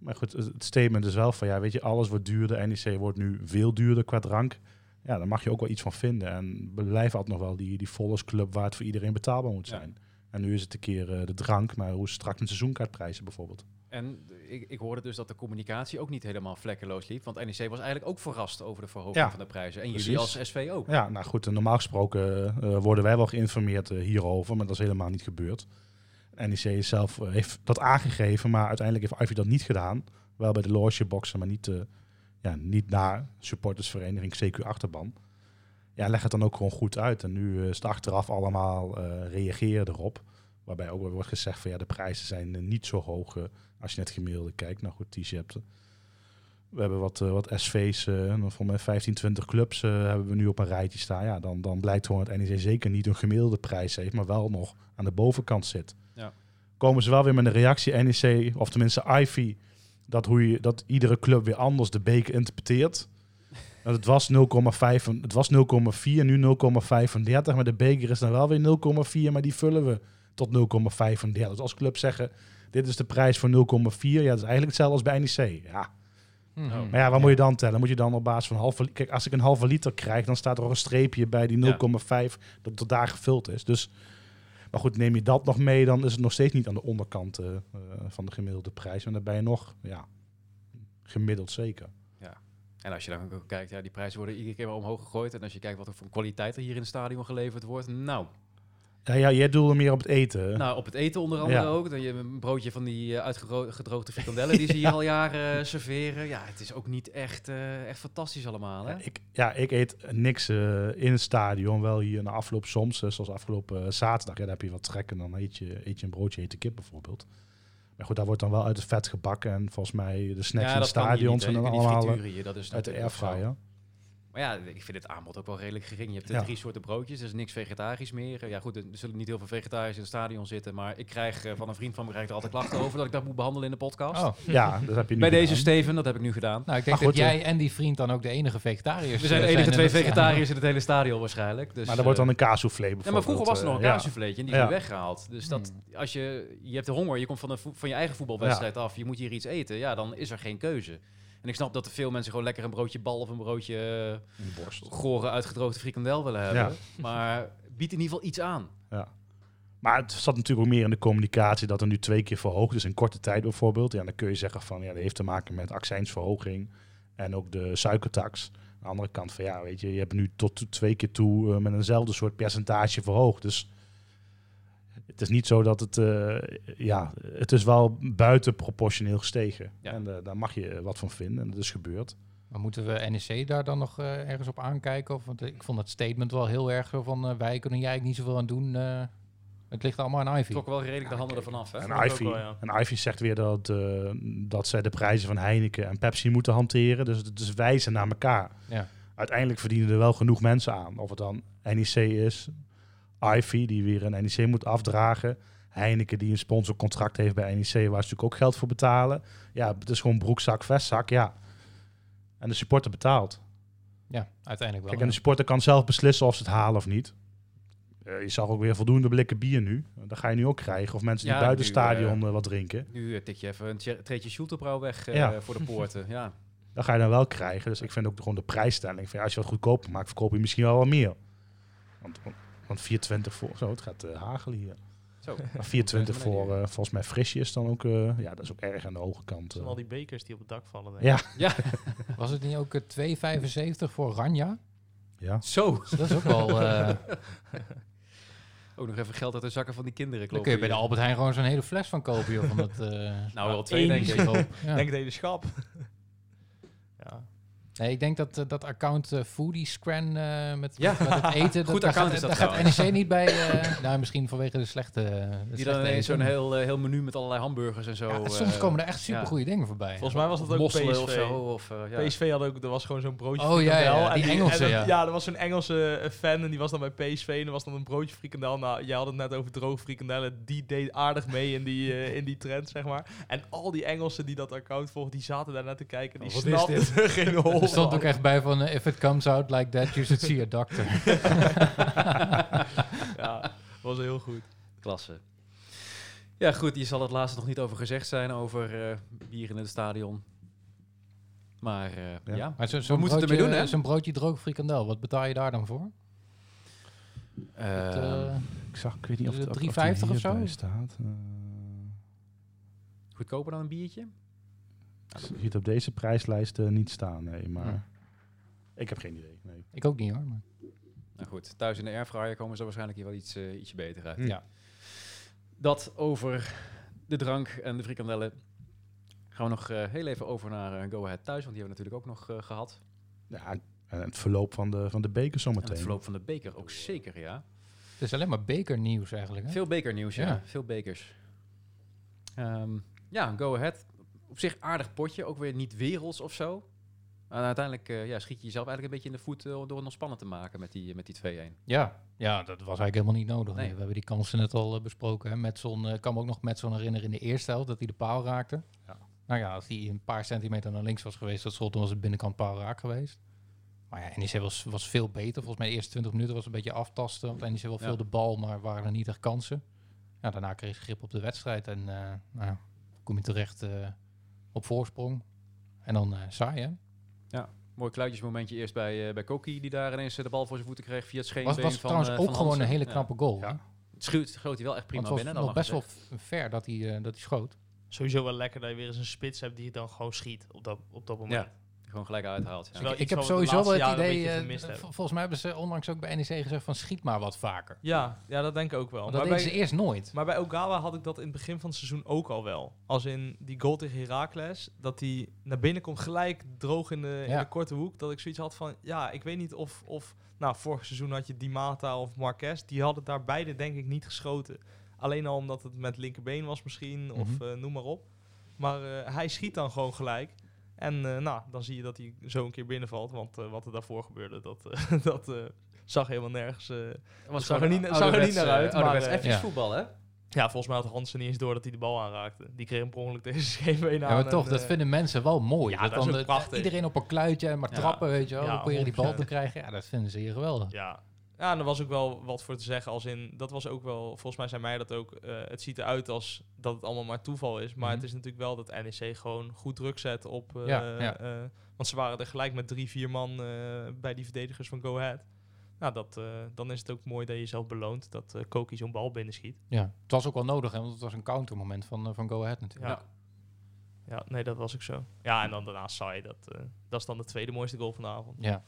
Maar goed, het statement is wel van ja, weet je, alles wordt duurder. NEC wordt nu veel duurder qua drank. Ja, daar mag je ook wel iets van vinden. En blijven altijd nog wel die, die vollersclub waar het voor iedereen betaalbaar moet Ja. zijn. En nu is het een keer eh, de drank, maar hoe straks met seizoenkaartprijzen bijvoorbeeld? En ik, ik hoorde dus dat de communicatie ook niet helemaal vlekkeloos liep. Want NEC was eigenlijk ook verrast over de verhoging Ja, van de prijzen. En jullie als SV ook. Ja, nou goed, en normaal gesproken eh, worden wij wel geïnformeerd eh, hierover, maar dat is helemaal niet gebeurd. NEC zelf eh, heeft dat aangegeven, maar uiteindelijk heeft Ivy dat niet gedaan. Wel bij de logeboxen, maar niet, eh, ja, niet naar supportersvereniging CQ Achterban. Ja, leg het dan ook gewoon goed uit. En nu eh, is het achteraf allemaal reageren erop. Waarbij ook wordt gezegd van ja, de prijzen zijn niet zo hoog als je net gemiddelde kijkt. Nou goed, hebt we hebben wat, wat SV's, eh voor mij 15, 20 clubs hebben we nu op een rijtje staan. Ja, dan, dan blijkt gewoon dat NEC zeker niet een gemiddelde prijs heeft, maar wel nog aan de bovenkant zit. Komen ze wel weer met een reactie, NEC, of tenminste Ivy, dat, hoe je, dat iedere club weer anders de beker interpreteert. Want het was 0,5, het was 0,4, nu 0,35, maar de beker is dan wel weer 0,4, maar die vullen we tot 0,35. Dus als clubs zeggen, dit is de prijs voor 0,4, ja, dat is eigenlijk hetzelfde als bij NEC. Ja, Mhm. maar ja, wat moet je dan tellen? Moet je dan op basis van halve Kijk, als ik een halve liter krijg, dan staat er ook een streepje bij die 0,5 dat tot daar gevuld is. Dus, maar goed, neem je dat nog mee, dan is het nog steeds niet aan de onderkant eh, eh, van de gemiddelde prijs. En dan ben je nog, ja, gemiddeld zeker. En als je dan ook kijkt, ja, die prijzen worden iedere keer wel omhoog gegooid. En als je kijkt wat er voor kwaliteit er hier in het stadion geleverd wordt. Nou, Ja, ja jij doelde meer op het eten. nou op het eten onder andere Ja. ook. Dan je een broodje van die uh, uitgedroogde frikandellen die ze hier al jaren eh, serveren. Ja, het is ook niet echt, eh, echt fantastisch allemaal, hè? Ja, ik, ja, ik eet niks eh, in het stadion. Wel hier na afloop soms, eh, zoals afgelopen eh, zaterdag. Ja, dan heb je wat trek en dan eet je, eet je een broodje hete kip bijvoorbeeld. Maar goed, daar wordt dan wel uit het vet gebakken. En volgens mij de snacks in het stadion zijn dan allemaal eh, frituren hier, dat is uit de airfryer. Maar ja, ik vind het aanbod ook wel redelijk gering. Je hebt de Ja. drie soorten broodjes, er is niks vegetarisch meer. Ja goed, er zullen niet heel veel vegetariërs in het stadion zitten. Maar ik krijg eh, van een vriend van me er altijd klachten over dat ik dat moet behandelen in de podcast. Oh. Ja, dat heb je nu Bij deze. Steven, dat heb ik nu gedaan. Nou, ik denk goed, dat jij en die vriend dan ook de enige vegetariërs We zijn de eh, enige twee vegetariërs in het hele stadion waarschijnlijk. Dus, maar er wordt dan eh, een kaassoufflé bijvoorbeeld. Ja, maar vroeger was er nog een eh, kaassouffleetje en die is weggehaald. Dus dat, als je, je hebt de honger, je komt van, een voe- van je eigen voetbalwedstrijd af, je moet hier iets eten, ja, dan is er geen keuze. En ik snap dat er veel mensen gewoon lekker een broodje bal of een broodje eh, Een borst. gore uitgedroogde frikandel willen hebben. Ja. Maar biedt in ieder geval iets aan. Ja. Maar het zat natuurlijk ook meer in de communicatie dat er nu twee keer verhoogd is in korte tijd bijvoorbeeld. Ja, dan kun je zeggen van ja, dat heeft te maken met accijnsverhoging en ook de suikertax. Aan de andere kant van ja, weet je, je hebt nu tot to- twee keer toe eh, met eenzelfde soort percentage verhoogd. Dus het is niet zo dat het, eh, ja, het is wel buitenproportioneel gestegen. Ja. En eh, daar mag je eh, wat van vinden en dat is gebeurd. Maar moeten we NEC daar dan nog eh, ergens op aankijken? Of, want ik vond het statement wel heel erg zo van... eh, wij kunnen hier eigenlijk niet zoveel aan doen. eh, het ligt allemaal aan Ivy. Trok wel redelijk de handen ervan af. Hè? En Ivy, wel, ja. en Ivy zegt weer dat, eh, dat zij de prijzen van Heineken en Pepsi moeten hanteren. Dus het is wijzen naar elkaar. Ja. Uiteindelijk verdienen er wel genoeg mensen aan. Of het dan NEC is, Ivy die weer een NEC moet afdragen. Heineken die een sponsorcontract heeft bij NEC, waar ze natuurlijk ook geld voor betalen. Ja, het is gewoon broekzak, vestzak, ja. En de supporter betaalt. Ja, uiteindelijk wel. Kijk, en de supporter kan zelf beslissen of ze het halen of niet. Eh, je zag ook weer voldoende blikken bier nu. Dat ga je nu ook krijgen. Of mensen die Ja, buiten het stadion eh, wat drinken. Nu eh, tik je even een tje- treetje Schulterbrouw weg eh, Ja. voor de poorten. Ja. Dat ga je dan wel krijgen. Dus ik vind ook gewoon de prijsstelling. Van, ja, als je wat goedkoper maakt, verkoop je misschien wel wat meer. Want, want 420 voor... Zo, het gaat eh hagelen hier. Zo. Maar 420 voor, eh, volgens mij frisje is dan ook... eh, ja, dat is ook erg aan de hoge kant. Eh. al die bekers die op het dak vallen. denk ik. Ja. Was het niet ook eh, 2,75 voor Ranja? ja. Zo. Dat is ook wel... eh, Ook nog even geld uit de zakken van die kinderen. dan klopt kun je bij de. Albert Heijn gewoon zo'n hele fles van kopen. Joh, van dat, eh, Nou, wel twee, denk ik. Ja. Denk het hele schap. ja. Nee, ik denk dat eh, dat account eh, Foodie Scran eh, met, Ja. met het eten... Goed daar account gaat, is dat Daar gaat. NEC niet bij... eh, nou, misschien vanwege de slechte... de Die slechte dan zo'n heel, heel menu met allerlei hamburgers en zo. Ja, soms komen er echt super ja. goede dingen voorbij. Volgens mij was dat ook PSV. of zo. Of, ja. PSV had ook, er was gewoon zo'n broodje Oh, ja, ja, die en Engelse, en dat- ja. er was zo'n Engelse fan en die was dan bij PSV en er was dan een broodje frikandel. Nou, jij had het net over droge frikandellen. Die deed aardig mee in die, in die trend, zeg maar. En al die Engelsen die dat account volgen, die zaten daar naar te kijken. Die Oh, wat is snapten dit? er geen hol stond ook echt bij van... eh, if it comes out like that, you should see a doctor. Ja, was heel goed. Klasse. Ja, goed, hier zal het laatste nog niet over gezegd zijn, over eh, bier in het stadion. Maar eh, ja. Ja. Maar zo, We zo'n moeten het ermee doen, hè? Zo'n broodje droog frikandel, wat betaal je daar dan voor? Eh, eh, Ik zag, ik weet niet of het het of- of 3,50 die of zo? staat. Eh, goedkoper dan een biertje? Ik zie het op deze prijslijst eh, niet staan, nee. Maar ik heb geen idee. Nee. Ik ook niet hoor. Maar. Nou goed, thuis in de airfryer komen ze waarschijnlijk hier wel iets, eh, ietsje beter uit. Hm. Ja. Dat over de drank en de frikandellen. Gaan we nog eh, heel even over naar eh, Go Ahead thuis, want die hebben we natuurlijk ook nog eh, gehad. Ja, en het verloop van de, van de beker En het zometeen. verloop van de beker ook zeker, ja. Het is alleen maar bekernieuws eigenlijk. Hè? Veel bekernieuws, ja. Ja. Veel bekers. Ehm, ja, Go Ahead. Op zich aardig potje, ook weer niet werelds of zo. En uiteindelijk eh, ja, schiet je jezelf eigenlijk een beetje in de voet eh, door het nog spannend te maken met die, met die 2-1. Ja. ja, dat was eigenlijk helemaal niet nodig. Nee. We hebben die kansen net al eh, besproken. Hè. Metson, eh, ik kan me ook nog met zo'n herinneren in de eerste helft dat hij de paal raakte. Ja. Nou ja, als hij een paar centimeter naar links was geweest, dat schot, dan was het binnenkant paal raak geweest. Maar ja, NEC was, was veel beter. Volgens mij de eerste 20 minuten was een beetje aftasten. Want NEC wel Ja. veel de bal, maar waren er niet echt kansen. Ja, daarna kreeg ze grip op de wedstrijd en eh, nou, kom je terecht eh, op voorsprong. En dan eh saai, hè? Mooi kluitjesmomentje eerst bij, eh bij Koki, die daar ineens eh, de bal voor zijn voeten kreeg via het scheenbeen Was, was van trouwens ook van gewoon een hele Ja. knappe goal. Ja. hè? Het schoot, schoot hij wel echt prima binnen. was dan nog best wel ver dat hij, eh, dat hij schoot. Sowieso wel lekker dat je weer eens een spits hebt die je dan gewoon schiet op dat, op dat moment. Ja, gewoon gelijk uithaalt. Ja. Ik heb sowieso wel het idee, beetje eh, volgens mij hebben ze onlangs ook bij NEC gezegd van schiet maar wat vaker. Ja, ja, dat denk ik ook wel. Want Maar dat deden bij, ze eerst nooit. maar bij Ogawa had ik dat in het begin van het seizoen ook al wel. Als in die goal tegen Heracles, dat hij naar binnen komt gelijk droog in de, in de korte hoek. Dat ik zoiets had van, ja, ik weet niet of... of nou, vorig seizoen had je Di Mata of Marquez. Die hadden daar beide denk ik niet geschoten. Alleen al omdat het met linkerbeen was misschien, of Mhm. eh, noem maar op. Maar eh, hij schiet dan gewoon gelijk. En eh, nou, dan zie je dat hij zo een keer binnenvalt. Want eh, wat er daarvoor gebeurde, dat, eh, dat eh, zag helemaal nergens... eh, Het was zag er niet- zag er niet naar uit, maar, F's ja. voetbal, hè? Ja, volgens mij had Hansen niet eens door dat hij de bal aanraakte. Die kreeg hem per ongeluk tegen zijn scheenbeen Ja, aan. maar toch, en, dat vinden mensen wel mooi. ja, dat dat is dan ook de- prachtig. iedereen op een kluitje en maar Ja. trappen, weet je wel. Ja, proberen die bal 100%. te krijgen. Ja, dat vinden ze hier geweldig. Ja. Ja, en er was ook wel wat voor te zeggen. Als in, dat was ook wel, volgens mij zei mij dat ook. eh, het ziet eruit als dat het allemaal maar toeval is. Maar Mhm. het is natuurlijk wel dat NEC gewoon goed druk zet op. eh, Ja, ja. eh, want ze waren er gelijk met drie, vier man bij die verdedigers van Go Ahead. Nou, dat, dan is het ook mooi dat je jezelf beloont dat Koki zo'n bal binnenschiet. Ja, het was ook wel nodig, hè, want het was een countermoment van, van Go Ahead natuurlijk. Ja. ja, nee, dat was ook zo. Ja, en dan daarna saai. Dat, dat is dan de tweede mooiste goal van de avond. Ja,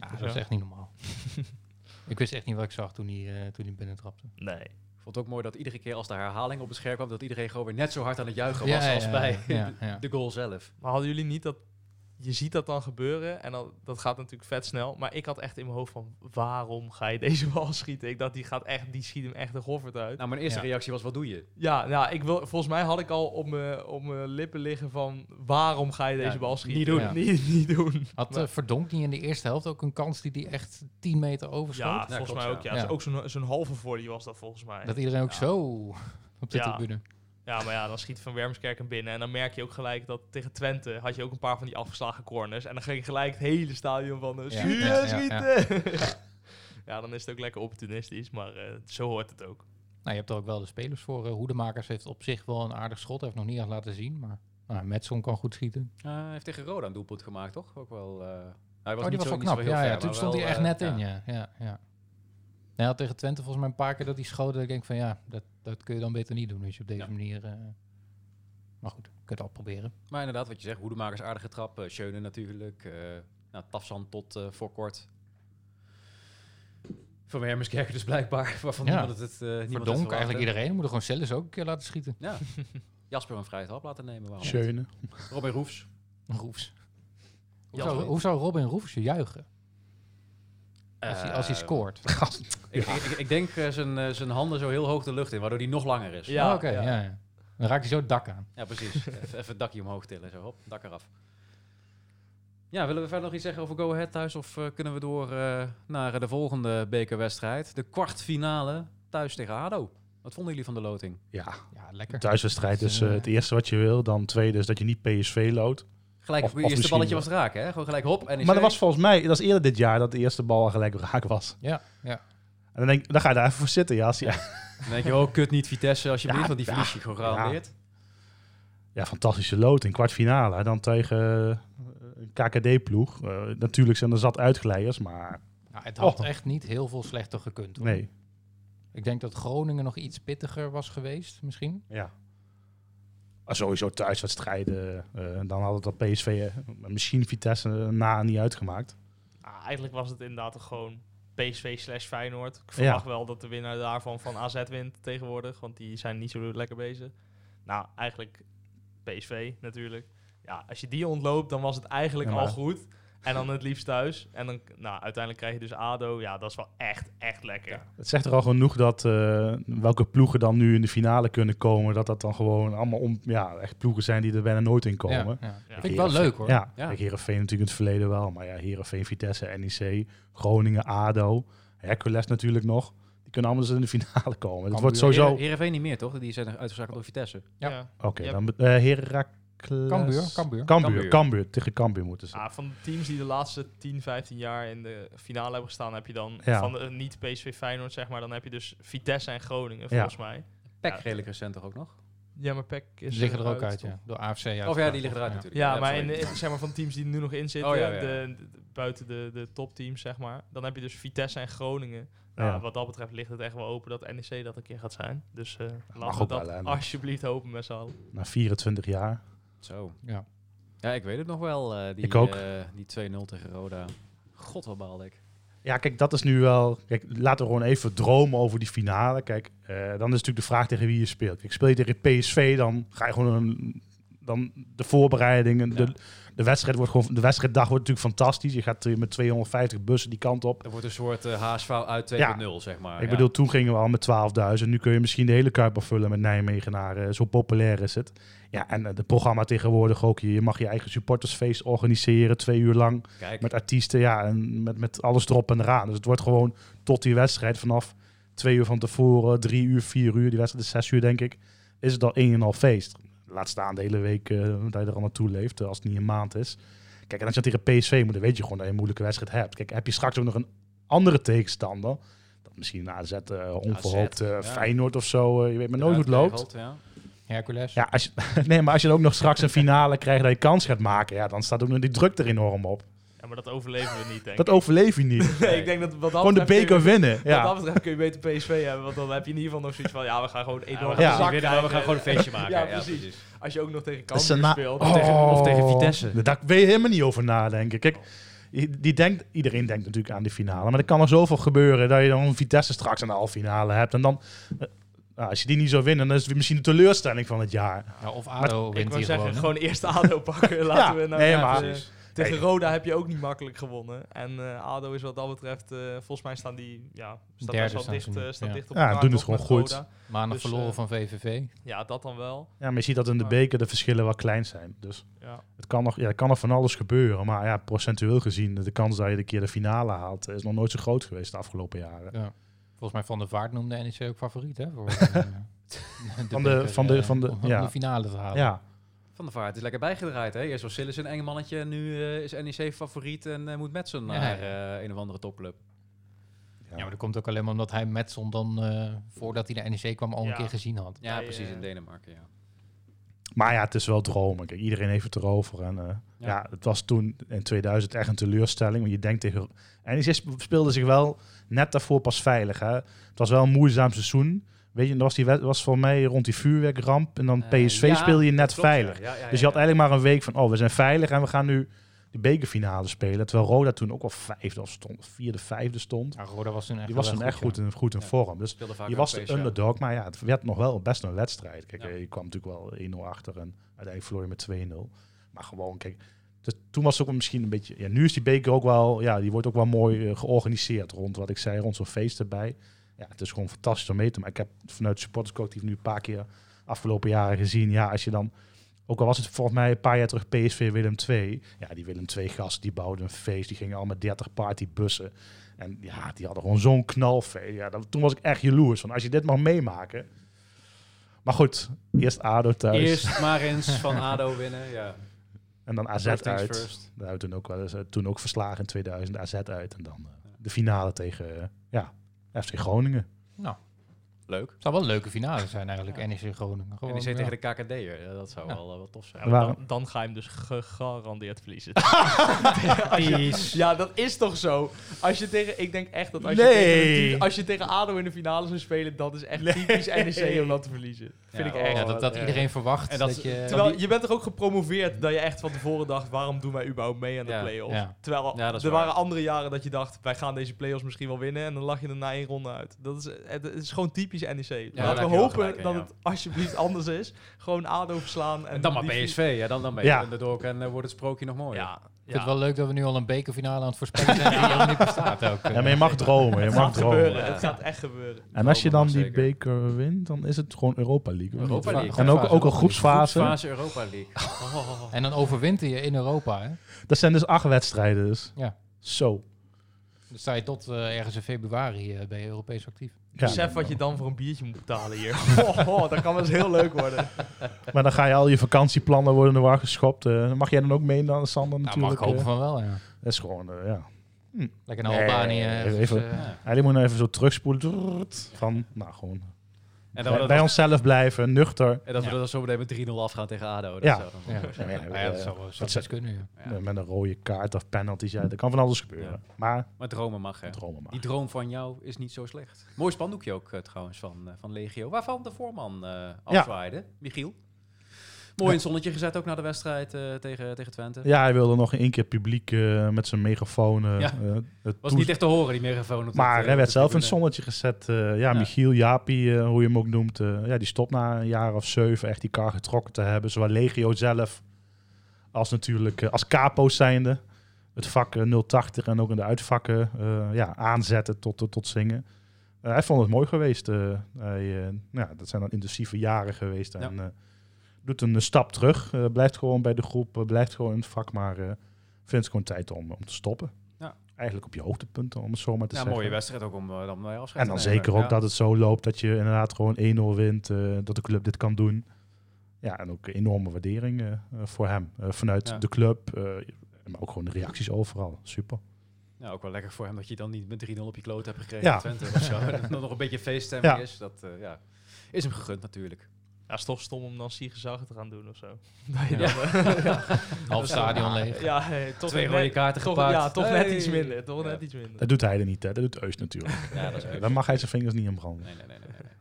ja dat is echt niet normaal. ik wist echt niet wat ik zag toen hij, eh, toen hij binnentrapte. Nee. Ik vond het ook mooi dat iedere keer als de herhaling op het scherm kwam, dat iedereen gewoon weer net zo hard aan het juichen was ja, als ja, bij ja, ja. de goal zelf. Maar hadden jullie niet dat... Je ziet dat dan gebeuren en dan, dat gaat natuurlijk vet snel. Maar ik had echt in mijn hoofd van, waarom ga je deze bal schieten? Ik dacht, die, gaat echt, die schiet hem echt de goffert uit. Nou, mijn eerste Ja. reactie was, wat doe je? Ja, ja ik wil, volgens mij had ik al op mijn op mijn lippen liggen van, waarom ga je deze Ja, bal schieten? niet doen. Ja. Niet, niet doen. Had uh, Verdonk niet in de eerste helft ook een kans die hij echt 10 meter overschoot? ja, Ja, volgens klopt, mij ook. Ja. Ja. Dus ook zo'n zo'n halve volley was dat volgens mij. Dat iedereen ook Ja. zo op de Ja. tribune. Ja, maar ja, dan schiet Van Wermskerk hem binnen. En dan merk je ook gelijk dat tegen Twente had je ook een paar van die afgeslagen corners. En dan ging gelijk het hele stadion van uh, Ja, schieten, ja, ja, schieten. Ja. ja, dan is het ook lekker opportunistisch. Maar eh, zo hoort het ook. Nou, je hebt er ook wel de spelers voor. Uh, Hoedemakers heeft op zich wel een aardig schot. Hij heeft nog niet echt laten zien, maar nou, Metson kan goed schieten. Eh, hij heeft tegen Roda een doelpunt gemaakt, toch? Ook wel... eh, hij was oh, die niet was zo, wel niet zo knap. heel Ja, ver, ja, toen stond hij echt net ja. in, ja. ja, ja. Hij had tegen Twente volgens mij een paar keer dat hij schoot. Dat ik denk van ja, dat, dat kun je dan beter niet doen als je op deze Ja. manier... eh, maar goed, je kunt het al proberen. Maar inderdaad, wat je zegt, Hoedemakers aardige trap. eh Schöne natuurlijk. eh nou, Tafsan tot eh, voor kort. Van Wermerskerken dus blijkbaar. Waarvan Ja. niemand het, eh, niemand het eigenlijk iedereen. We moeten gewoon Celles ook een keer laten schieten. Ja. Jasper een vrije trap laten nemen. Waarom niet? Schöne. Robin Roefs. Roefs. Hoe zou, hoe zou Robin Roefsje juichen als, hij, als hij Eh, scoort? Ik, ik, ik- ik denk eh, zijn, eh, zijn handen zo heel hoog de lucht in, waardoor die nog langer is. Ja, Oh, Oké, ja. ja. Ja, Dan raakt hij zo het dak aan. Ja, precies. even, even het dakje omhoog tillen. Zo, hop, dak eraf. Ja, willen we verder nog iets zeggen over Go Ahead thuis? Of eh, kunnen we door eh, naar de volgende bekerwedstrijd? De kwartfinale thuis tegen ADO. Wat vonden jullie van de loting? Ja, Ja, lekker. thuiswedstrijd is het eerste wat je wil. Dan tweede is dat je niet PSV loodt. Gelijk, Of- het of eerste balletje was raken, hè? Gewoon gelijk hop. En Maar dat was volgens mij, dat was eerder dit jaar dat de eerste bal al gelijk raak was. Ja, ja. En dan, denk, dan ga je daar even voor zitten. Ja, als je, Dan denk je, oh, kut niet Vitesse, alsjeblieft, Ja, want die verlies je gewoon gegarandeerd. ja, fantastische loting. Kwartfinale. En dan tegen eh, een KKD-ploeg. Eh, natuurlijk zijn er zat uitglijers, maar Ja, het had Oh. echt niet heel veel slechter gekund. Hoor. nee. Ik denk dat Groningen nog iets pittiger was geweest, misschien. Ja. Maar sowieso thuiswedstrijden. eh dan had het dat PSV, eh, misschien Vitesse, eh, na niet uitgemaakt. Ah, eigenlijk was het inderdaad gewoon PSV slash Feyenoord. Ik verwacht wel dat de winnaar daarvan van AZ wint tegenwoordig, want die zijn niet zo lekker bezig. Nou, eigenlijk PSV natuurlijk. Ja, als je die ontloopt, dan was het eigenlijk Ja, al goed. En dan het liefst thuis. En dan, nou, uiteindelijk krijg je dus ADO. Ja, dat is wel echt, echt lekker. Het zegt er al genoeg dat eh, welke ploegen dan nu in de finale kunnen komen. Dat dat dan gewoon allemaal om, ja, echt ploegen zijn die er bijna nooit in komen. Ja, ja. Ja. Vind ik wel leuk hoor. Ja, Ja. Heerenveen natuurlijk in het verleden wel. Maar ja, Heerenveen, Vitesse, NEC, Groningen, ADO, Hercules natuurlijk nog. Die kunnen allemaal dus in de finale komen. Het Cambuur. wordt sowieso... Heer- Heerenveen niet meer, toch? Die zijn uitgeschakeld door Vitesse. Ja. Oké, dan uh. Cambuur, Cambuur. Cambuur, Cambuur. Cambuur. Tegen Cambuur moeten ze. Ah, van de teams die de laatste 10, 15 jaar in de finale hebben gestaan, heb je dan Ja. van de, niet PSV Feyenoord, zeg maar, dan heb je dus Vitesse en Groningen, Ja. volgens mij. Pek Ja. redelijk recent toch ook nog? Ja, maar PEC is Die liggen er ook uit, ja. Door AFC uit. Of ja, die liggen eruit natuurlijk. Ja, maar in, zeg maar van de teams die er nu nog in zitten, Oh, ja, ja. De, de- buiten de, de topteams, zeg maar. Dan heb je dus Vitesse en Groningen. Nou, Ja. Wat dat betreft ligt het echt wel open dat NEC dat een keer gaat zijn. Dus eh mag laten we dat wel, alsjeblieft hopen met z'n allen. Na 24 jaar. Zo. Ja. Ja, ik weet het nog wel. eh, die, Ik ook. eh, die 2-0 tegen Roda. God, wat baalde ik. Ja, kijk, dat is nu wel... Kijk, laten we gewoon even dromen over die finale. Kijk, eh, dan is natuurlijk de vraag tegen wie je speelt. Kijk, speel je tegen PSV, dan ga je gewoon een... Dan de voorbereidingen, de, Ja. de wedstrijd wordt gewoon... De wedstrijddag wordt natuurlijk fantastisch. Je gaat eh, met 250 bussen die kant op. Er wordt een soort eh HSV uit 2.0, Ja. zeg maar. Ik bedoel, toen gingen we al met 12.000. Nu kun je misschien de hele Kuip vullen met Nijmegenaren. Zo populair is het. Ja, en het programma tegenwoordig ook. Je mag je eigen supportersfeest organiseren, twee uur lang. Kijk, Met artiesten, ja, en met, met alles erop en eraan. Dus het wordt gewoon tot die wedstrijd vanaf twee uur van tevoren, drie uur, vier uur. Die wedstrijd is zes uur, denk ik. Is het al één en al feest. Laat staan de hele week eh, dat je er al naartoe leeft, eh, als het niet een maand is. Kijk, en als je tegen PSV moet, dan weet je gewoon dat je een moeilijke wedstrijd hebt. Kijk, heb je straks ook nog een andere tegenstander. Dat misschien een AZ, eh onverhoopt eh, ja. Feyenoord of zo. eh, je weet maar nooit hoe het loopt. Ja. Hercules. Ja, als je, nee, maar als je dan ook nog straks een finale krijgt dat je kans gaat maken, ja, dan staat ook nog die druk er enorm op. Ja, maar dat overleven we niet, denk Dat ik. overleef je niet. Nee, ik denk dat wat dat Gewoon de beker je- winnen. Wat Ja. dat betreft kun je beter PSV hebben, want dan heb je in ieder geval nog zoiets van, ja, we gaan gewoon enorm Ja, de we Ja. winnen, maar we gaan gewoon een feestje maken. Ja, Ja, precies. precies. Als je ook nog tegen Dat Cambuur speelt. Of tegen- of tegen Oh, Vitesse. Daar wil je helemaal niet over nadenken. Kijk, die die denkt, iedereen denkt natuurlijk aan die finale. Maar er kan er zoveel gebeuren dat je dan een Vitesse straks aan de halve finale hebt. En dan, eh, nou, als je die niet zou winnen, dan is het misschien de teleurstelling van het jaar. Ja, of ADO Ik wint wil hier zeggen, gewoon. gewoon eerst ADO pakken. Laten we nou nee, ja, maar- Tegen Roda heb je ook niet makkelijk gewonnen. En eh, ADO is wat dat betreft, eh, volgens mij staan die, ja, staat Derde best wel staan dicht, nu, eh, staat ja. dicht op Ja, elkaar doen het gewoon goed. Roda. Maandag Dus, verloren van VVV. Ja, dat dan wel. Ja, maar je ziet dat in de beker de verschillen wel klein zijn. Dus Ja. het kan nog, ja, kan nog van alles gebeuren. Maar ja, procentueel gezien, de kans dat je de keer de finale haalt, is nog nooit zo groot geweest de afgelopen jaren. Ja. Volgens mij Van der Vaart noemde NEC ook favoriet, hè? Voor, eh, Van de- van de- van de- om ja. de finale te halen. Ja, Van de Vaart is lekker bijgedraaid. Hè? Eerst was Sillis een enge mannetje. en Nu eh, is NEC favoriet en eh, moet Metsen Ja, naar ja. eh, een of andere topclub. ja. Ja, maar dat komt ook alleen maar omdat hij Metson dan, eh, voordat hij naar NEC kwam, al Ja. een keer gezien had. Ja, precies. In Denemarken, ja. Maar ja, het is wel dromen. Kijk, iedereen heeft het erover. En, eh, ja. Ja. het was toen in 2000 echt een teleurstelling. Want je denkt tegen... En NEC sp- speelde zich wel net daarvoor pas veilig. Hè? Het was wel een moeizaam seizoen. Weet je, dat was, die wed- was voor mij rond die vuurwerkramp. En dan Eh, PSV ja, speelde je net klopt, veilig. ja. Ja, ja, Dus je had eigenlijk maar een week van... Oh, we zijn veilig en we gaan nu de bekerfinale spelen. Terwijl Roda toen ook wel vijfde of stond. of Vierde, vijfde stond. Ja, Roda was toen echt Die was toen echt goed, in, goed in Ja. vorm. Dus je was de underdog, maar ja, het werd nog wel best een wedstrijd. Kijk, Ja. eh, je kwam natuurlijk wel 1-0 achter en uiteindelijk verloor je met 2-0. Maar gewoon, kijk, Dus toen was het ook misschien een beetje... Ja, nu is die beker ook wel... Ja, die wordt ook wel mooi eh, georganiseerd rond wat ik zei, rond zo'n feest erbij. Ja, het is gewoon fantastisch om mee te maken. Ik heb vanuit de supporterscollectief nu een paar keer afgelopen jaren gezien. Ja, als je dan... Ook al was het volgens mij een paar jaar terug PSV Willem II. Ja, die Willem II gasten die bouwden een feest. Die gingen al met 30 partybussen. En ja, die hadden gewoon zo'n knalfeest. Ja, dat, toen was ik echt jaloers. Van als je dit mag meemaken. Maar goed, eerst ADO thuis. Eerst maar eens van ADO winnen. Ja. En dan AZ First uit. first. Daar hebben we toen ook, wel eens, eh, toen ook verslagen in 2000. AZ uit. En dan eh, de finale tegen eh, ja, FC Groningen. Nou, Leuk. het zou wel een leuke finale zijn eigenlijk, Ja. NEC Groningen. En Gewoon, ja. tegen de KKD'er. Ja, dat zou Ja. wel, wel tof zijn. Dan, dan ga je hem dus gegarandeerd verliezen. Ja, dat is toch zo. Als je tegen, ik denk echt dat als je, tegen, als je tegen ADO in de finale zou spelen, dat is echt Nee. typisch NEC om dat te verliezen. Vind ik echt. Ja, dat, dat Ja. iedereen verwacht En dat- dat, je... Terwijl je bent toch ook gepromoveerd dat je echt van tevoren dacht, waarom doen wij überhaupt mee aan de Ja. play-offs? Ja. Terwijl er waar. waren andere jaren dat je dacht, wij gaan deze play-offs misschien wel winnen en dan lag je er na één ronde uit. Dat is, het is gewoon typisch NEC. daar heb Laten we hopen gelijk dat ja. het alsjeblieft anders is. Gewoon ADO verslaan. En, En dan maar PSV. Ja, dan, dan ben je Ja. in de dork en eh, wordt het sprookje nog mooier. Ja, Ik vind ja. het wel leuk dat we nu al een bekerfinale aan het voorspellen zijn die helemaal niet bestaat ook. Ja, maar je mag dromen. Je Het mag gaat gebeuren. dromen. Ja. Het gaat echt gebeuren. En als je dan die zeker. beker wint, dan is het gewoon Europa League. Europa? League. En ook, ook een Groepsfase. groepsfase. Europa League. Oh. En dan overwinter je in Europa, hè? Dat zijn dus acht wedstrijden. Dus. Ja. Zo. Dan sta je tot eh, ergens in februari eh, ben je Europees actief. Ja. Besef wat je dan voor een biertje moet betalen hier. oh, oh, dat kan wel eens heel leuk worden. Maar dan ga je al je vakantieplannen worden in de war geschopt. Eh, mag jij dan ook mee dan, Sander Nou, mag natuurlijk. ik hopen eh. van wel, ja. dat is gewoon, eh, ja. Lekker naar Nee, Albanië. ergens, even- Ja. Eigenlijk moet je nou even zo terugspoelen. Van, nou gewoon, En dan bij, we bij dat, onszelf blijven, nuchter. en dat we Ja. er dan zo meteen met 3-0 afgaan tegen ADO. Dat Ja. ja. wel zijn. Ja, ja, dat zou, dat best kunnen, ja. Ja. Met een rode kaart of penalties. Ja, dat kan van alles gebeuren. Maar Maar dromen mag, hè. dromen maar. Die droom van jou is niet zo slecht. Mooi spandoekje ook eh, trouwens van, eh, van Legio. Waarvan de voorman eh afzwaaide, Michiel. Mooi in het zonnetje gezet ook na de wedstrijd eh, tegen, tegen Twente. Ja, hij wilde nog één keer publiek eh, met zijn megafoon. eh, Ja. het Was niet echt te horen, die megafoon. op Maar hij werd zelf in het zonnetje gezet. ja, Ja. Michiel, Jaapie, eh, hoe je hem ook noemt. ja, die stopt na een jaar of zeven echt die kar getrokken te hebben. Zowel Legio zelf als natuurlijk als capo's zijnde. Het vak eh, 080 en ook in de uitvakken ja, aanzetten tot, tot zingen. Hij vond het mooi geweest. hij, ja, dat zijn dan intensieve jaren geweest. En doet een stap terug. eh, blijft gewoon bij de groep. eh, blijft gewoon in het vak. Maar eh vindt het gewoon tijd om, om te stoppen. Ja. Eigenlijk op je hoogtepunten, om het zo maar te Ja, zeggen. mooie wedstrijd ook om dan bij afscheid En dan zeker ook Ja. dat het zo loopt dat je inderdaad gewoon 1-0 wint, dat de club dit kan doen. Ja, en ook enorme waardering voor hem. Vanuit Ja. de club, maar ook gewoon de reacties overal. Super. Ja, ook wel lekker voor hem dat je dan niet met 3-0 op je kloot hebt gekregen Ja. Twente of zo. Dat nog een beetje feeststemming Ja. is. Dat ja, is hem gegund natuurlijk. Ja, is toch stom om dan Siegezag te gaan doen of zo. Ja. eh, ja. Half stadion leeg. Ja, hey, toch Twee net- rode kaarten toch, gepaard. Ja, toch net iets minder. Toch Ja. net iets minder. Dat doet hij er niet, hè? dat doet Eus natuurlijk. Ja, dat is. Dan mag hij zijn vingers niet in branden. Nee, nee, nee, nee, nee.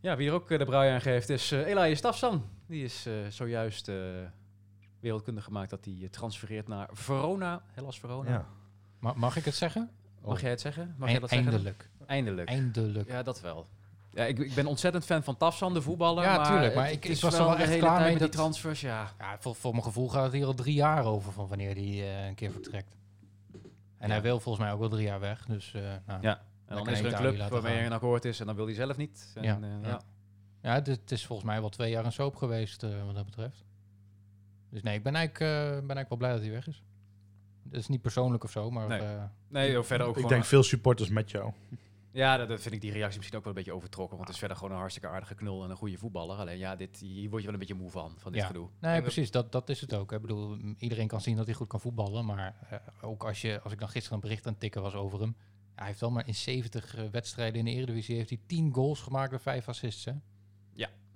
Ja, wie er ook eh, de brui aan geeft is eh Elias Stafsan. Die is eh, zojuist eh wereldkundig gemaakt dat hij transfereert naar Verona. Hellas Verona. Ja. Ma- mag ik het zeggen? Mag jij het zeggen? Mag jij dat zeggen? Eindelijk. Eindelijk. Eindelijk. Ja, dat wel. Ja, ik, ik ben ontzettend fan van Tafsan, de voetballer. Ja, maar tuurlijk, maar het- ik- ik is was er wel de echt hele klaar mee met die dat- transfers. Ja, Ja, voor, voor mijn gevoel gaat het hier al drie jaar over van wanneer hij eh, een keer vertrekt. En hij wil volgens mij ook wel drie jaar weg. Dus eh, nou, Ja. En dan is er een club waarmee er een akkoord is en dan wil hij zelf niet. En, Ja, eh, ja. ja. Ja, het, het is volgens mij wel twee jaar een soap geweest eh, wat dat betreft. Dus nee, ik ben eigenlijk, eh, ben eigenlijk wel blij dat hij weg is. Het is niet persoonlijk of zo, maar Nee. eh, Nee, verder ook Ik gewoon... denk veel supporters met jou. Ja, dat, dat vind ik die reactie misschien ook wel een beetje overtrokken. Want het is verder gewoon een hartstikke aardige knul en een goede voetballer. Alleen ja, dit, hier word je wel een beetje moe van, van dit Ja. gedoe. nee, En precies, dat, dat is het ook. Ik bedoel, iedereen kan zien dat hij goed kan voetballen, maar eh, ook als, je, als ik dan gisteren een bericht aan het tikken was over hem, hij heeft wel maar in 70 eh, wedstrijden in de Eredivisie heeft hij 10 goals gemaakt en 5 assists. Hè?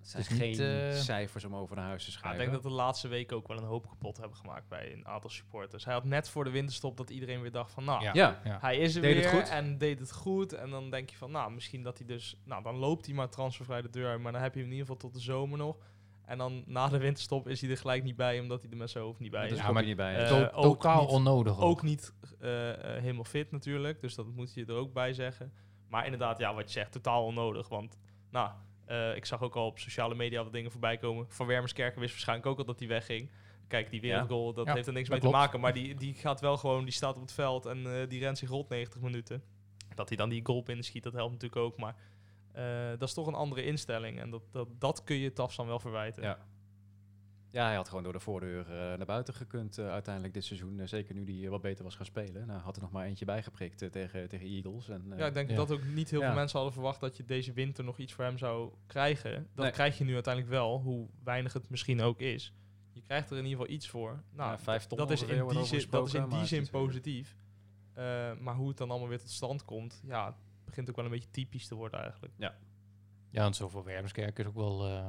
Het zijn Het is niet, geen eh, cijfers om over naar huis te Ja, ik schrijven. denk dat de laatste weken ook wel een hoop kapot hebben gemaakt bij een aantal supporters. Hij had net voor de winterstop dat iedereen weer dacht van, nou, Ja. hij is er Deed het weer goed. en deed het goed. En dan denk je van, nou, misschien dat hij dus, nou, dan loopt hij maar transfervrij de deur uit. Maar dan heb je hem in ieder geval tot de zomer nog. En dan na de winterstop is hij er gelijk niet bij, omdat hij er met zijn hoofd niet bij is. Ja, maar- niet bij. eh, To- ook totaal niet- onnodig ook. Ook niet eh, helemaal fit natuurlijk, dus dat moet je er ook bij zeggen. Maar inderdaad, ja, wat je zegt, totaal onnodig. Want, nou, eh, ik zag ook al op sociale media wat dingen voorbij komen. Van Wermerskerken wist waarschijnlijk ook al dat hij wegging. Kijk, die wereldgoal, dat Ja, heeft er niks mee te maken. Maar die, die gaat wel gewoon, die staat op het veld en eh, die rent zich rond 90 minuten. Dat hij dan die goal binnenschiet, dat helpt natuurlijk ook. Maar eh, dat is toch een andere instelling. En dat, dat, dat kun je Tafsan wel verwijten. Ja. Ja, hij had gewoon door de voordeur eh, naar buiten gekund eh, uiteindelijk dit seizoen. Eh, zeker nu hij wat beter was gaan spelen. Nou, had er nog maar eentje bijgeprikt tegen, tegen Eagles. En, eh, Ja, ik denk Ja. dat ook niet heel Ja. veel mensen hadden verwacht dat je deze winter nog iets voor hem zou krijgen. Dat Nee. krijg je nu uiteindelijk wel, hoe weinig het misschien ook is. Je krijgt er in ieder geval iets voor. Nou, Ja, vijf ton dat is in die zin, dat is in die zin positief. Eh, maar hoe het dan allemaal weer tot stand komt, ja, het begint ook wel een beetje typisch te worden eigenlijk. Ja, en zoveel Wermskerk is ook wel... eh,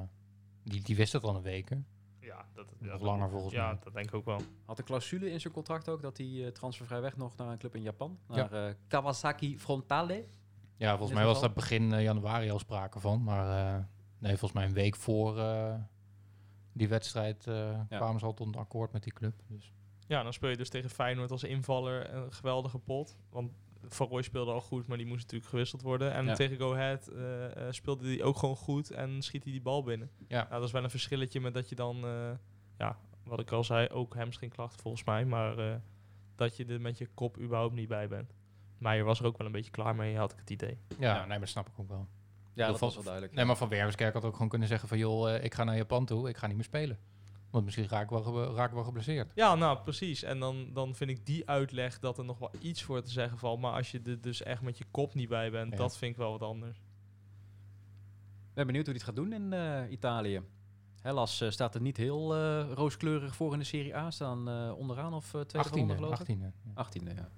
die, die wist het al een week, hè? Ja, dat, Nog dat- langer volgens ja, mij. dat denk ik ook wel. Had een clausule in zijn contract ook dat hij eh, transfervrij weg nog naar een club in Japan. Ja. Naar eh, Kawasaki Frontale. Ja, volgens mij was daar begin eh, januari al sprake van. Maar eh, nee, volgens mij een week voor eh, die wedstrijd eh, kwamen ze al tot een akkoord met die club. Dus. Ja, dan speel je dus tegen Feyenoord als invaller een geweldige pot. Want Van Rooij speelde al goed, maar die moest natuurlijk gewisseld worden. En Ja. tegen Go Ahead eh, eh, speelde hij ook gewoon goed en schiet hij die bal binnen. Ja. Nou, dat is wel een verschilletje met dat je dan, eh, ja, wat ik al zei, ook hamstringklachten volgens mij. Maar eh, dat je er met je kop überhaupt niet bij bent. Meijer was er ook wel een beetje klaar mee, had ik het idee. Ja, Ja. nee, maar dat snap ik ook wel. Ja, dat was wel duidelijk. Nee, maar Van Wermskerk had ook gewoon kunnen zeggen van... joh, eh, ik ga naar Japan toe, ik ga niet meer spelen. Want misschien raak ik wel, ge- raak ik wel geblesseerd. Ja, nou precies. En dan, dan vind ik die uitleg dat er nog wel iets voor te zeggen valt. Maar als je er dus echt met je kop niet bij bent, Ja. dat vind ik wel wat anders. Ik ben benieuwd hoe hij het gaat doen in eh, Italië. Hellas eh, staat er niet heel eh, rooskleurig voor in de Serie A. Staan eh, onderaan of uh, tweede 18e, ronde, geloof ik? 18e. ja. 18e, ja.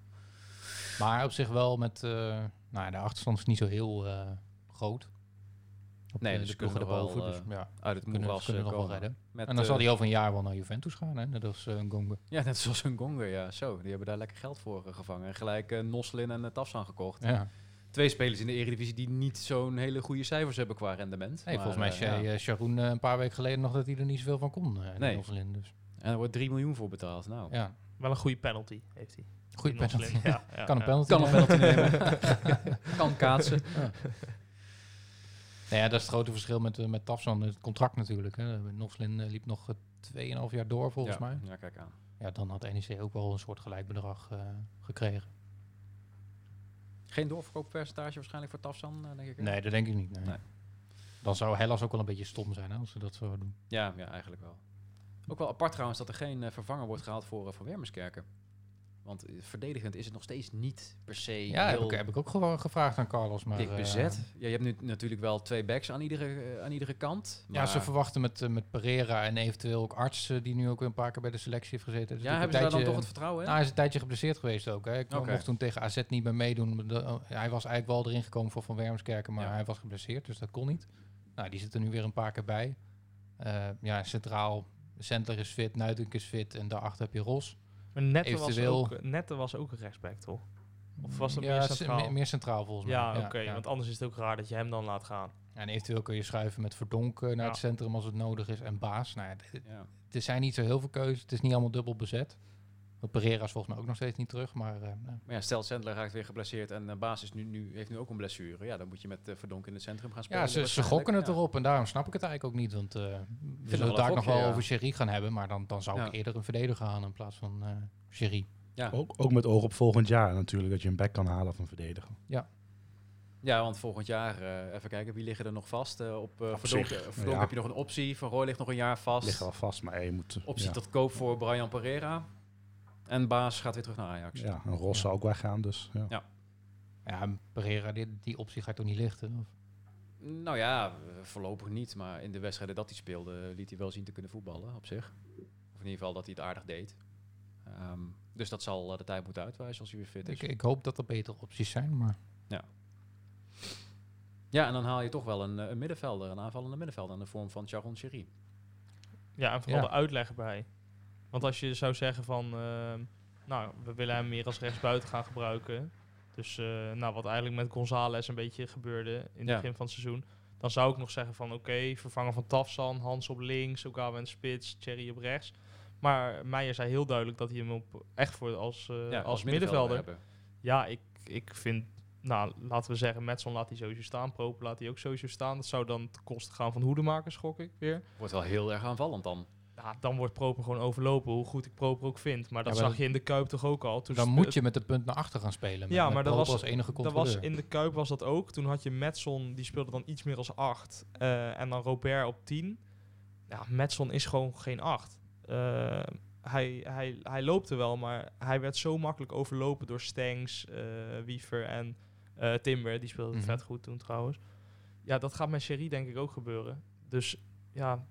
Maar op zich wel met... eh, nou, ja, de achterstand is niet zo heel eh, groot. Op Nee, de, dus de ploegen erboven. wel, dus ja, Uit het kunnen, moeras kunnen eh, nog wel redden. Met, En dan zal eh, hij over een jaar wel naar Juventus gaan, hè? net als uh, Gonga. Ja, net zoals een Gonger, ja. Zo, die hebben daar lekker geld voor eh, gevangen. En gelijk eh, Noslin en uh, Tafsan gekocht. Ja. Twee spelers in de Eredivisie die niet zo'n hele goede cijfers hebben qua rendement. Nee, Maar, volgens mij eh, zei ja. uh, Sharon uh, een paar weken geleden nog dat hij er niet zoveel van kon. Uh, Nee. Noslin, dus. En er wordt 3 miljoen voor betaald. Nou, Ja, Wel een goede penalty heeft hij. goede penalty. Noslin. Ja, ja, kan een penalty kan een penalty nemen. kan kaatsen. Nou ja, dat is het grote verschil met, uh, met Tafsan, het contract natuurlijk. Hè. Uh, liep nog 2,5 jaar door volgens ja. mij. Ja, kijk aan. Ja, dan had NEC ook wel een soort gelijk bedrag uh, gekregen. Geen doorverkooppercentage waarschijnlijk voor Tafsan, denk ik. Nee, dat denk ik niet. Nee. Nee. Dan zou Hellas ook wel een beetje stom zijn hè, als ze dat zouden doen. Ja, ja, eigenlijk wel. Ook wel apart trouwens dat er geen uh, vervanger wordt gehaald voor, uh, voor Wermerskerken. Want verdedigend is het nog steeds niet per se Ja, heel heb ik, heb ik ook gewoon gevraagd aan Carlos. Maar, dik uh, bezet. Ja, je hebt nu natuurlijk wel twee backs aan iedere, aan iedere kant. Ja, ze verwachten met, uh, met Pereira en eventueel ook Arts, uh, die nu ook weer een paar keer bij de selectie heeft gezeten. Ja, hebben ze daar dan toch het vertrouwen in? Nou, hij is een tijdje geblesseerd geweest ook. Hè. Ik okay. mocht toen tegen AZ niet meer meedoen. De, oh, hij was eigenlijk wel erin gekomen voor Van Wermskerken, maar Ja. hij was geblesseerd, dus dat kon niet. Nou, die zit er nu weer een paar keer bij. Ja, centraal, Center is fit, Nuitink is fit en daarachter heb je Ros. Maar Nette, was ook, Nette was ook een rechtsback, toch? Of was het ja, meer centraal? Meer, meer centraal volgens mij. ja, oké. ja. Want anders is het ook raar dat je hem dan laat gaan. En eventueel kun je schuiven met Verdonk eh, naar Ja. het centrum als het nodig is en Baas. Nou, Ja. er zijn niet zo heel veel keuzes. Het is niet allemaal dubbel bezet. Want Pereira is volgens mij ook nog steeds niet terug. Maar eh, nou, Maar ja, stel Sandler raakt weer geblesseerd en de basis nu, nu, heeft nu ook een blessure. Ja, dan moet je met uh, Verdonk in het centrum gaan spelen. ja, ze, gokken het Ja. erop. En daarom snap ik het eigenlijk ook niet. Want eh, we zullen het daar nog wel ja. over Sherry gaan hebben. Maar dan, dan zou Ja. ik eerder een verdediger gaan in plaats van eh Sherry. Ja. Ook, ook met oog op volgend jaar natuurlijk, dat je een back kan halen van verdediger. ja, want volgend jaar, eh, even kijken, wie liggen er nog vast? Eh, op uh, Verdonk, eh, ja. heb je nog een optie, Van Roy ligt nog een jaar vast. Ligt wel vast, maar je moet... Optie ja. tot koop voor Brian Pereira. En Baas gaat weer terug naar Ajax. Ja, een Ros zou ook weggaan, dus ja. Ja. Ja, en Pereira, die, die optie ga ik toch niet lichten? Of? Nou ja, voorlopig niet. Maar in de wedstrijden dat hij speelde, liet hij wel zien te kunnen voetballen op zich. Of in ieder geval dat hij het aardig deed. Ehm, dus dat zal eh, de tijd moeten uitwijzen als hij weer fit is. Ik, ik hoop dat er betere opties zijn. Maar Ja, en dan haal je toch wel een, eh, een middenvelder, een aanvallende middenvelder in de vorm van Charon Cherie. Ja, en vooral Ja. de uitleg erbij. Want als je zou zeggen van, ehm, nou, we willen hem meer als rechtsbuiten gaan gebruiken. Dus eh, nou, wat eigenlijk met González een beetje gebeurde in het Ja. begin van het seizoen. Dan zou ik nog zeggen van, oké, vervangen van Tafsan, Hans op links, Ogawa en spits, Thierry op rechts. Maar Meijer zei heel duidelijk dat hij hem op, echt voor als, eh, Ja, als, middenvelder... hebben. Ja, ik, ik vind, nou, laten we zeggen, Metson laat hij sowieso staan. Proper laat hij ook sowieso staan. Dat zou dan ten koste gaan van Hoedemakers, gok ik weer. Wordt wel heel erg aanvallend dan. Ja, dan wordt Proper gewoon overlopen, hoe goed ik Proper ook vind. Maar dat maar zag je in de Kuip toch ook al. Toen Dan moet je met de punt naar achter gaan spelen. Ja, maar dat was- als enige Dat was in de Kuip was dat ook. Toen had je Metson, die speelde dan iets meer als 8. en dan Robert op 10. Ja, Metson is gewoon geen 8. hij, hij, hij loopte wel, maar hij werd zo makkelijk overlopen door Stengs, eh, Wiever en eh, Timber. Die speelde Mhm. vet goed toen trouwens. Ja, dat gaat met Sherry denk ik ook gebeuren. Dus ja,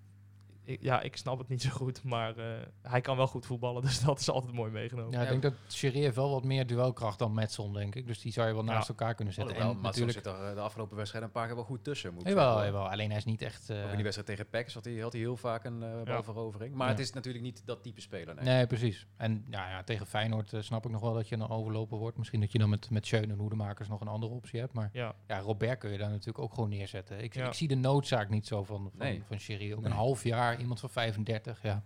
ik, ja, ik snap het niet zo goed. Maar eh, hij kan wel goed voetballen, dus dat is altijd mooi meegenomen. Ja, ik denk dat Sherry heeft wel wat meer duelkracht dan Metson, denk ik. Dus die zou je wel naast elkaar kunnen zetten. Alhoewel, en natuurlijk... zit er eh, de afgelopen wedstrijden een paar keer wel goed tussen. Moet Jawel, zeggen. jawel, alleen hij is niet echt... eh, Ook in die wedstrijd tegen PEC had hij, had hij heel vaak een eh balverovering. Maar Ja. het is natuurlijk niet dat type speler. Nee. Nee, precies. En ja, ja, tegen Feyenoord eh, snap ik nog wel dat je dan overlopen wordt. Misschien dat je dan met, met Schöne en Hoedemakers nog een andere optie hebt. Maar Ja, ja, Robert kun je daar natuurlijk ook gewoon neerzetten. Ik, Ja. ik zie de noodzaak niet zo van, van, Nee. van Sherry. Ook Nee. een half jaar, iemand van 35, ja.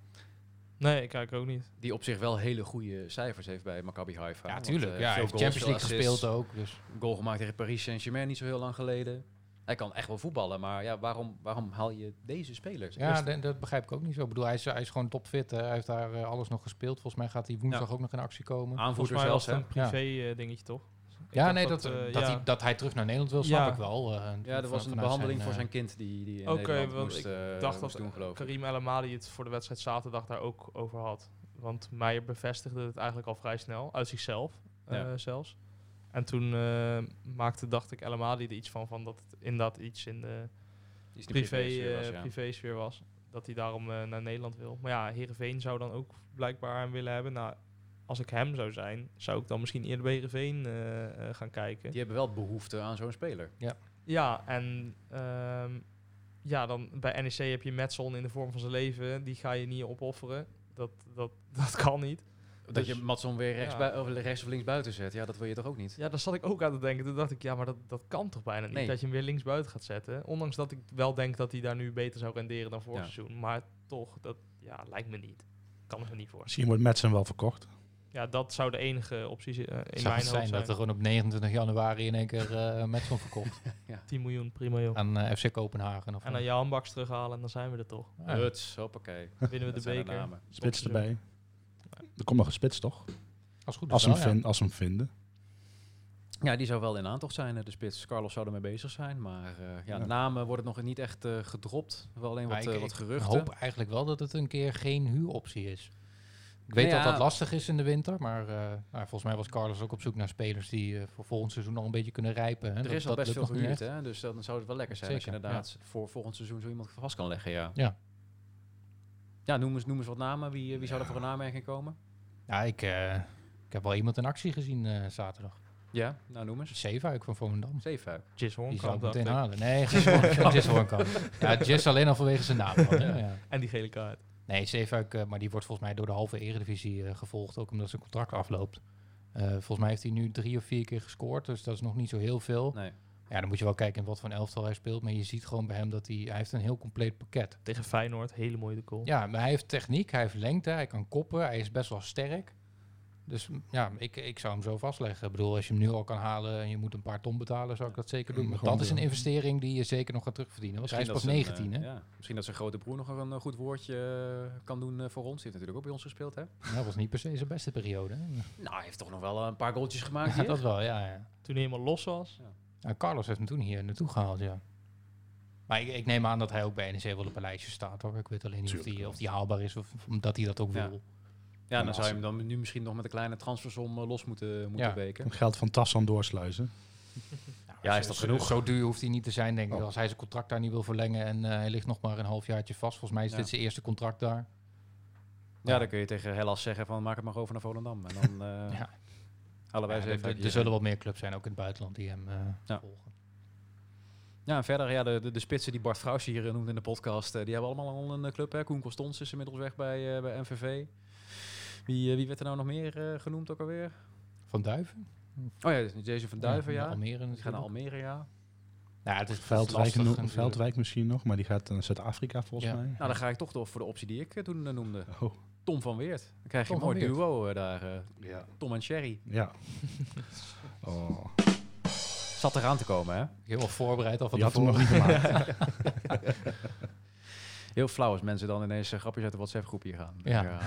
nee, ik kijk ook niet. Die op zich wel hele goede cijfers heeft bij Maccabi Haifa. Ja, Want, tuurlijk. eh, ja, heeft goals, Champions League assists. gespeeld ook. Dus. Goal gemaakt tegen Paris Saint-Germain niet zo heel lang geleden. Hij kan echt wel voetballen, maar ja, waarom, waarom haal je deze spelers? Ja, de- dat begrijp ik ook niet zo. Ik bedoel, hij is, hij is gewoon topfit. hè. Hij heeft daar eh, alles nog gespeeld. Volgens mij gaat hij woensdag Ja. ook nog in actie komen. aanvoerder Volgens mij was zelfs, een privé eh, dingetje, toch? Ja, nee, dat, eh, dat, ja. hij, dat hij terug naar Nederland wil, snap Ja. ik wel. eh, Ja, er was een behandeling voor eh, zijn kind die, die in Oké, Nederland want moest, ik eh, dacht moest dat doen, geloof ik. Karim El Amadi het voor de wedstrijd zaterdag daar ook over had. Want Meijer bevestigde het eigenlijk al vrij snel, uit zichzelf eh, Ja. zelfs. En toen eh, maakte, dacht ik, El Amadi er iets van, van dat het inderdaad iets in de privé, privésfeer eh, was, was. Dat hij daarom eh, naar Nederland wil. Maar ja, Heerenveen zou dan ook blijkbaar hem willen hebben. Nou, als ik hem zou zijn, zou ik dan misschien eerder bij Heerenveen eh, eh, gaan kijken. Die hebben wel behoefte aan zo'n speler. Ja, en ehm, ja, dan bij NEC heb je Metson in de vorm van zijn leven. Die ga je niet opofferen. Dat, dat, dat kan niet. Dat Dus- je Matson weer rechts, Ja. of rechts of links buiten zet, ja, dat wil je toch ook niet? Ja, daar zat ik ook aan te denken. Toen dacht ik, ja, maar dat, dat kan toch bijna niet. Nee. Dat je hem weer linksbuiten gaat zetten. Ondanks dat ik wel denk dat hij daar nu beter zou renderen dan vorig Ja. seizoen. Maar toch, dat ja, lijkt me niet. Kan ik me niet voor. Misschien wordt Madsen wel verkocht. Ja, dat zou de enige optie eh, in zou mijn het hoofd zijn zijn. dat er gewoon op 29 januari in één keer eh met zo'n verkocht 10 miljoen, prima joh. aan eh, FC Kopenhagen. Of En dan Jan Baks terughalen en dan zijn we er toch. Ja. Huts, hoppakee. Winnen we Dat de de beker. namen. Spits erbij. Er komt nog een spits, toch? Als goed is Als ze hem, wel, ja. als hem vinden. Ja, die zou wel in aantocht zijn, eh, de spits. Carlos zou ermee bezig zijn, maar eh, ja, Ja. namen worden nog niet echt eh, gedropt. Wel alleen wat, ik- eh, wat ik geruchten. hoop eigenlijk wel dat het een keer geen huuroptie is. Ik weet dat ja. dat lastig is in de winter, maar eh, nou, volgens mij was Carlos ook op zoek naar spelers die eh, voor volgend seizoen al een beetje kunnen rijpen. Hè. Er Dat- is al dat best veel lukt nog niet gehuurd, hè? dus dan zou het wel lekker zijn als je inderdaad voor volgend seizoen zo iemand vast kan leggen. Ja, Ja. ja noem, eens, noem eens wat namen. Wie, eh, wie zou er voor een aanmerking komen? Ja, ik, eh, ik heb wel iemand in actie gezien eh, zaterdag. Ja, nou noem eens. Zeefuik van Volendam. Zeefuik. Jis Die zou meteen halen. Nee, Jis Hoornkamp. Ja, Jis alleen al vanwege zijn naam. ja. En die gele kaart. Nee, Zeefuik, eh, maar die wordt volgens mij door de halve eredivisie eh, gevolgd, ook omdat zijn contract afloopt. Eh, volgens mij heeft hij nu drie of vier keer gescoord, dus dat is nog niet zo heel veel. Nee. Ja, dan moet je wel kijken in wat voor een elftal hij speelt, maar je ziet gewoon bij hem dat hij, hij heeft een heel compleet pakket. Tegen Feyenoord, hele mooie goal. Ja, maar hij heeft techniek, hij heeft lengte, hij kan koppen, hij is best wel sterk. Dus ja, ik, ik zou hem zo vastleggen. Ik bedoel, als je hem nu al kan halen en je moet een paar ton betalen, zou ik dat zeker doen. Maar dat is een investering die je zeker nog gaat terugverdienen. Want hij is pas dat zijn, 19, eh, hè? Ja, misschien dat zijn grote broer nog een eh, goed woordje eh, kan doen voor ons. Die heeft natuurlijk ook bij ons gespeeld, hè? Dat was niet per se zijn beste periode. Hè? Nou, hij heeft toch nog wel een paar goaltjes gemaakt Ja, hier. dat wel, ja, ja. Toen hij helemaal los was. Ja, Carlos heeft hem toen hier naartoe gehaald, ja. Maar ik, ik neem aan dat hij ook bij NEC wel op een lijstje staat, hoor. Ik weet alleen niet of die, of die haalbaar is of of omdat hij dat ook Ja. wil. Ja, dan zou je hij- hem dan nu misschien nog met een kleine transfersom eh, los moeten, moeten Ja. weken. Geld van Tassan doorsluizen. Ja, is dat genoeg? Zo duur hoeft hij niet te zijn, denk ik. Oh. Als hij zijn contract daar niet wil verlengen en eh, hij ligt nog maar een halfjaartje vast. Volgens mij is Ja. dit zijn eerste contract daar. Ja, dan kun je tegen Hellas zeggen van maak het maar over naar Volendam. En dan eh Ja. allebei Ja, eens er- even er, er zullen wel meer clubs zijn, ook in het buitenland, die hem eh, Ja. volgen. Ja, en verder, ja, de, de, de spitsen die Bart Vrouws hier noemde in de podcast, die hebben allemaal al een club. Hè? Koen Constons is inmiddels weg bij, eh, bij MVV. Wie, eh, wie werd er nou nog meer eh, genoemd ook alweer? Van Duiven? Oh ja, Jason van Duiven, ja. naar Almere Die gaan naar natuurlijk. Almere, ja. Ja, het is Veldwijk, lastig no- natuurlijk. Veldwijk misschien nog, maar die gaat naar Zuid-Afrika volgens Ja. mij. Nou, dan ga ik toch door voor de optie die ik eh, toen noemde. Oh, Tom van Weert. Dan krijg je een mooi duo daar. eh, ja. Tom en Sherry. Ja. Oh, Zat eraan te komen, hè? Heel wel voorbereid al van die had hem tevoren. nog niet gemaakt. Heel flauw als mensen dan ineens eh, grapjes uit de WhatsApp-groep hier gaan. Ja.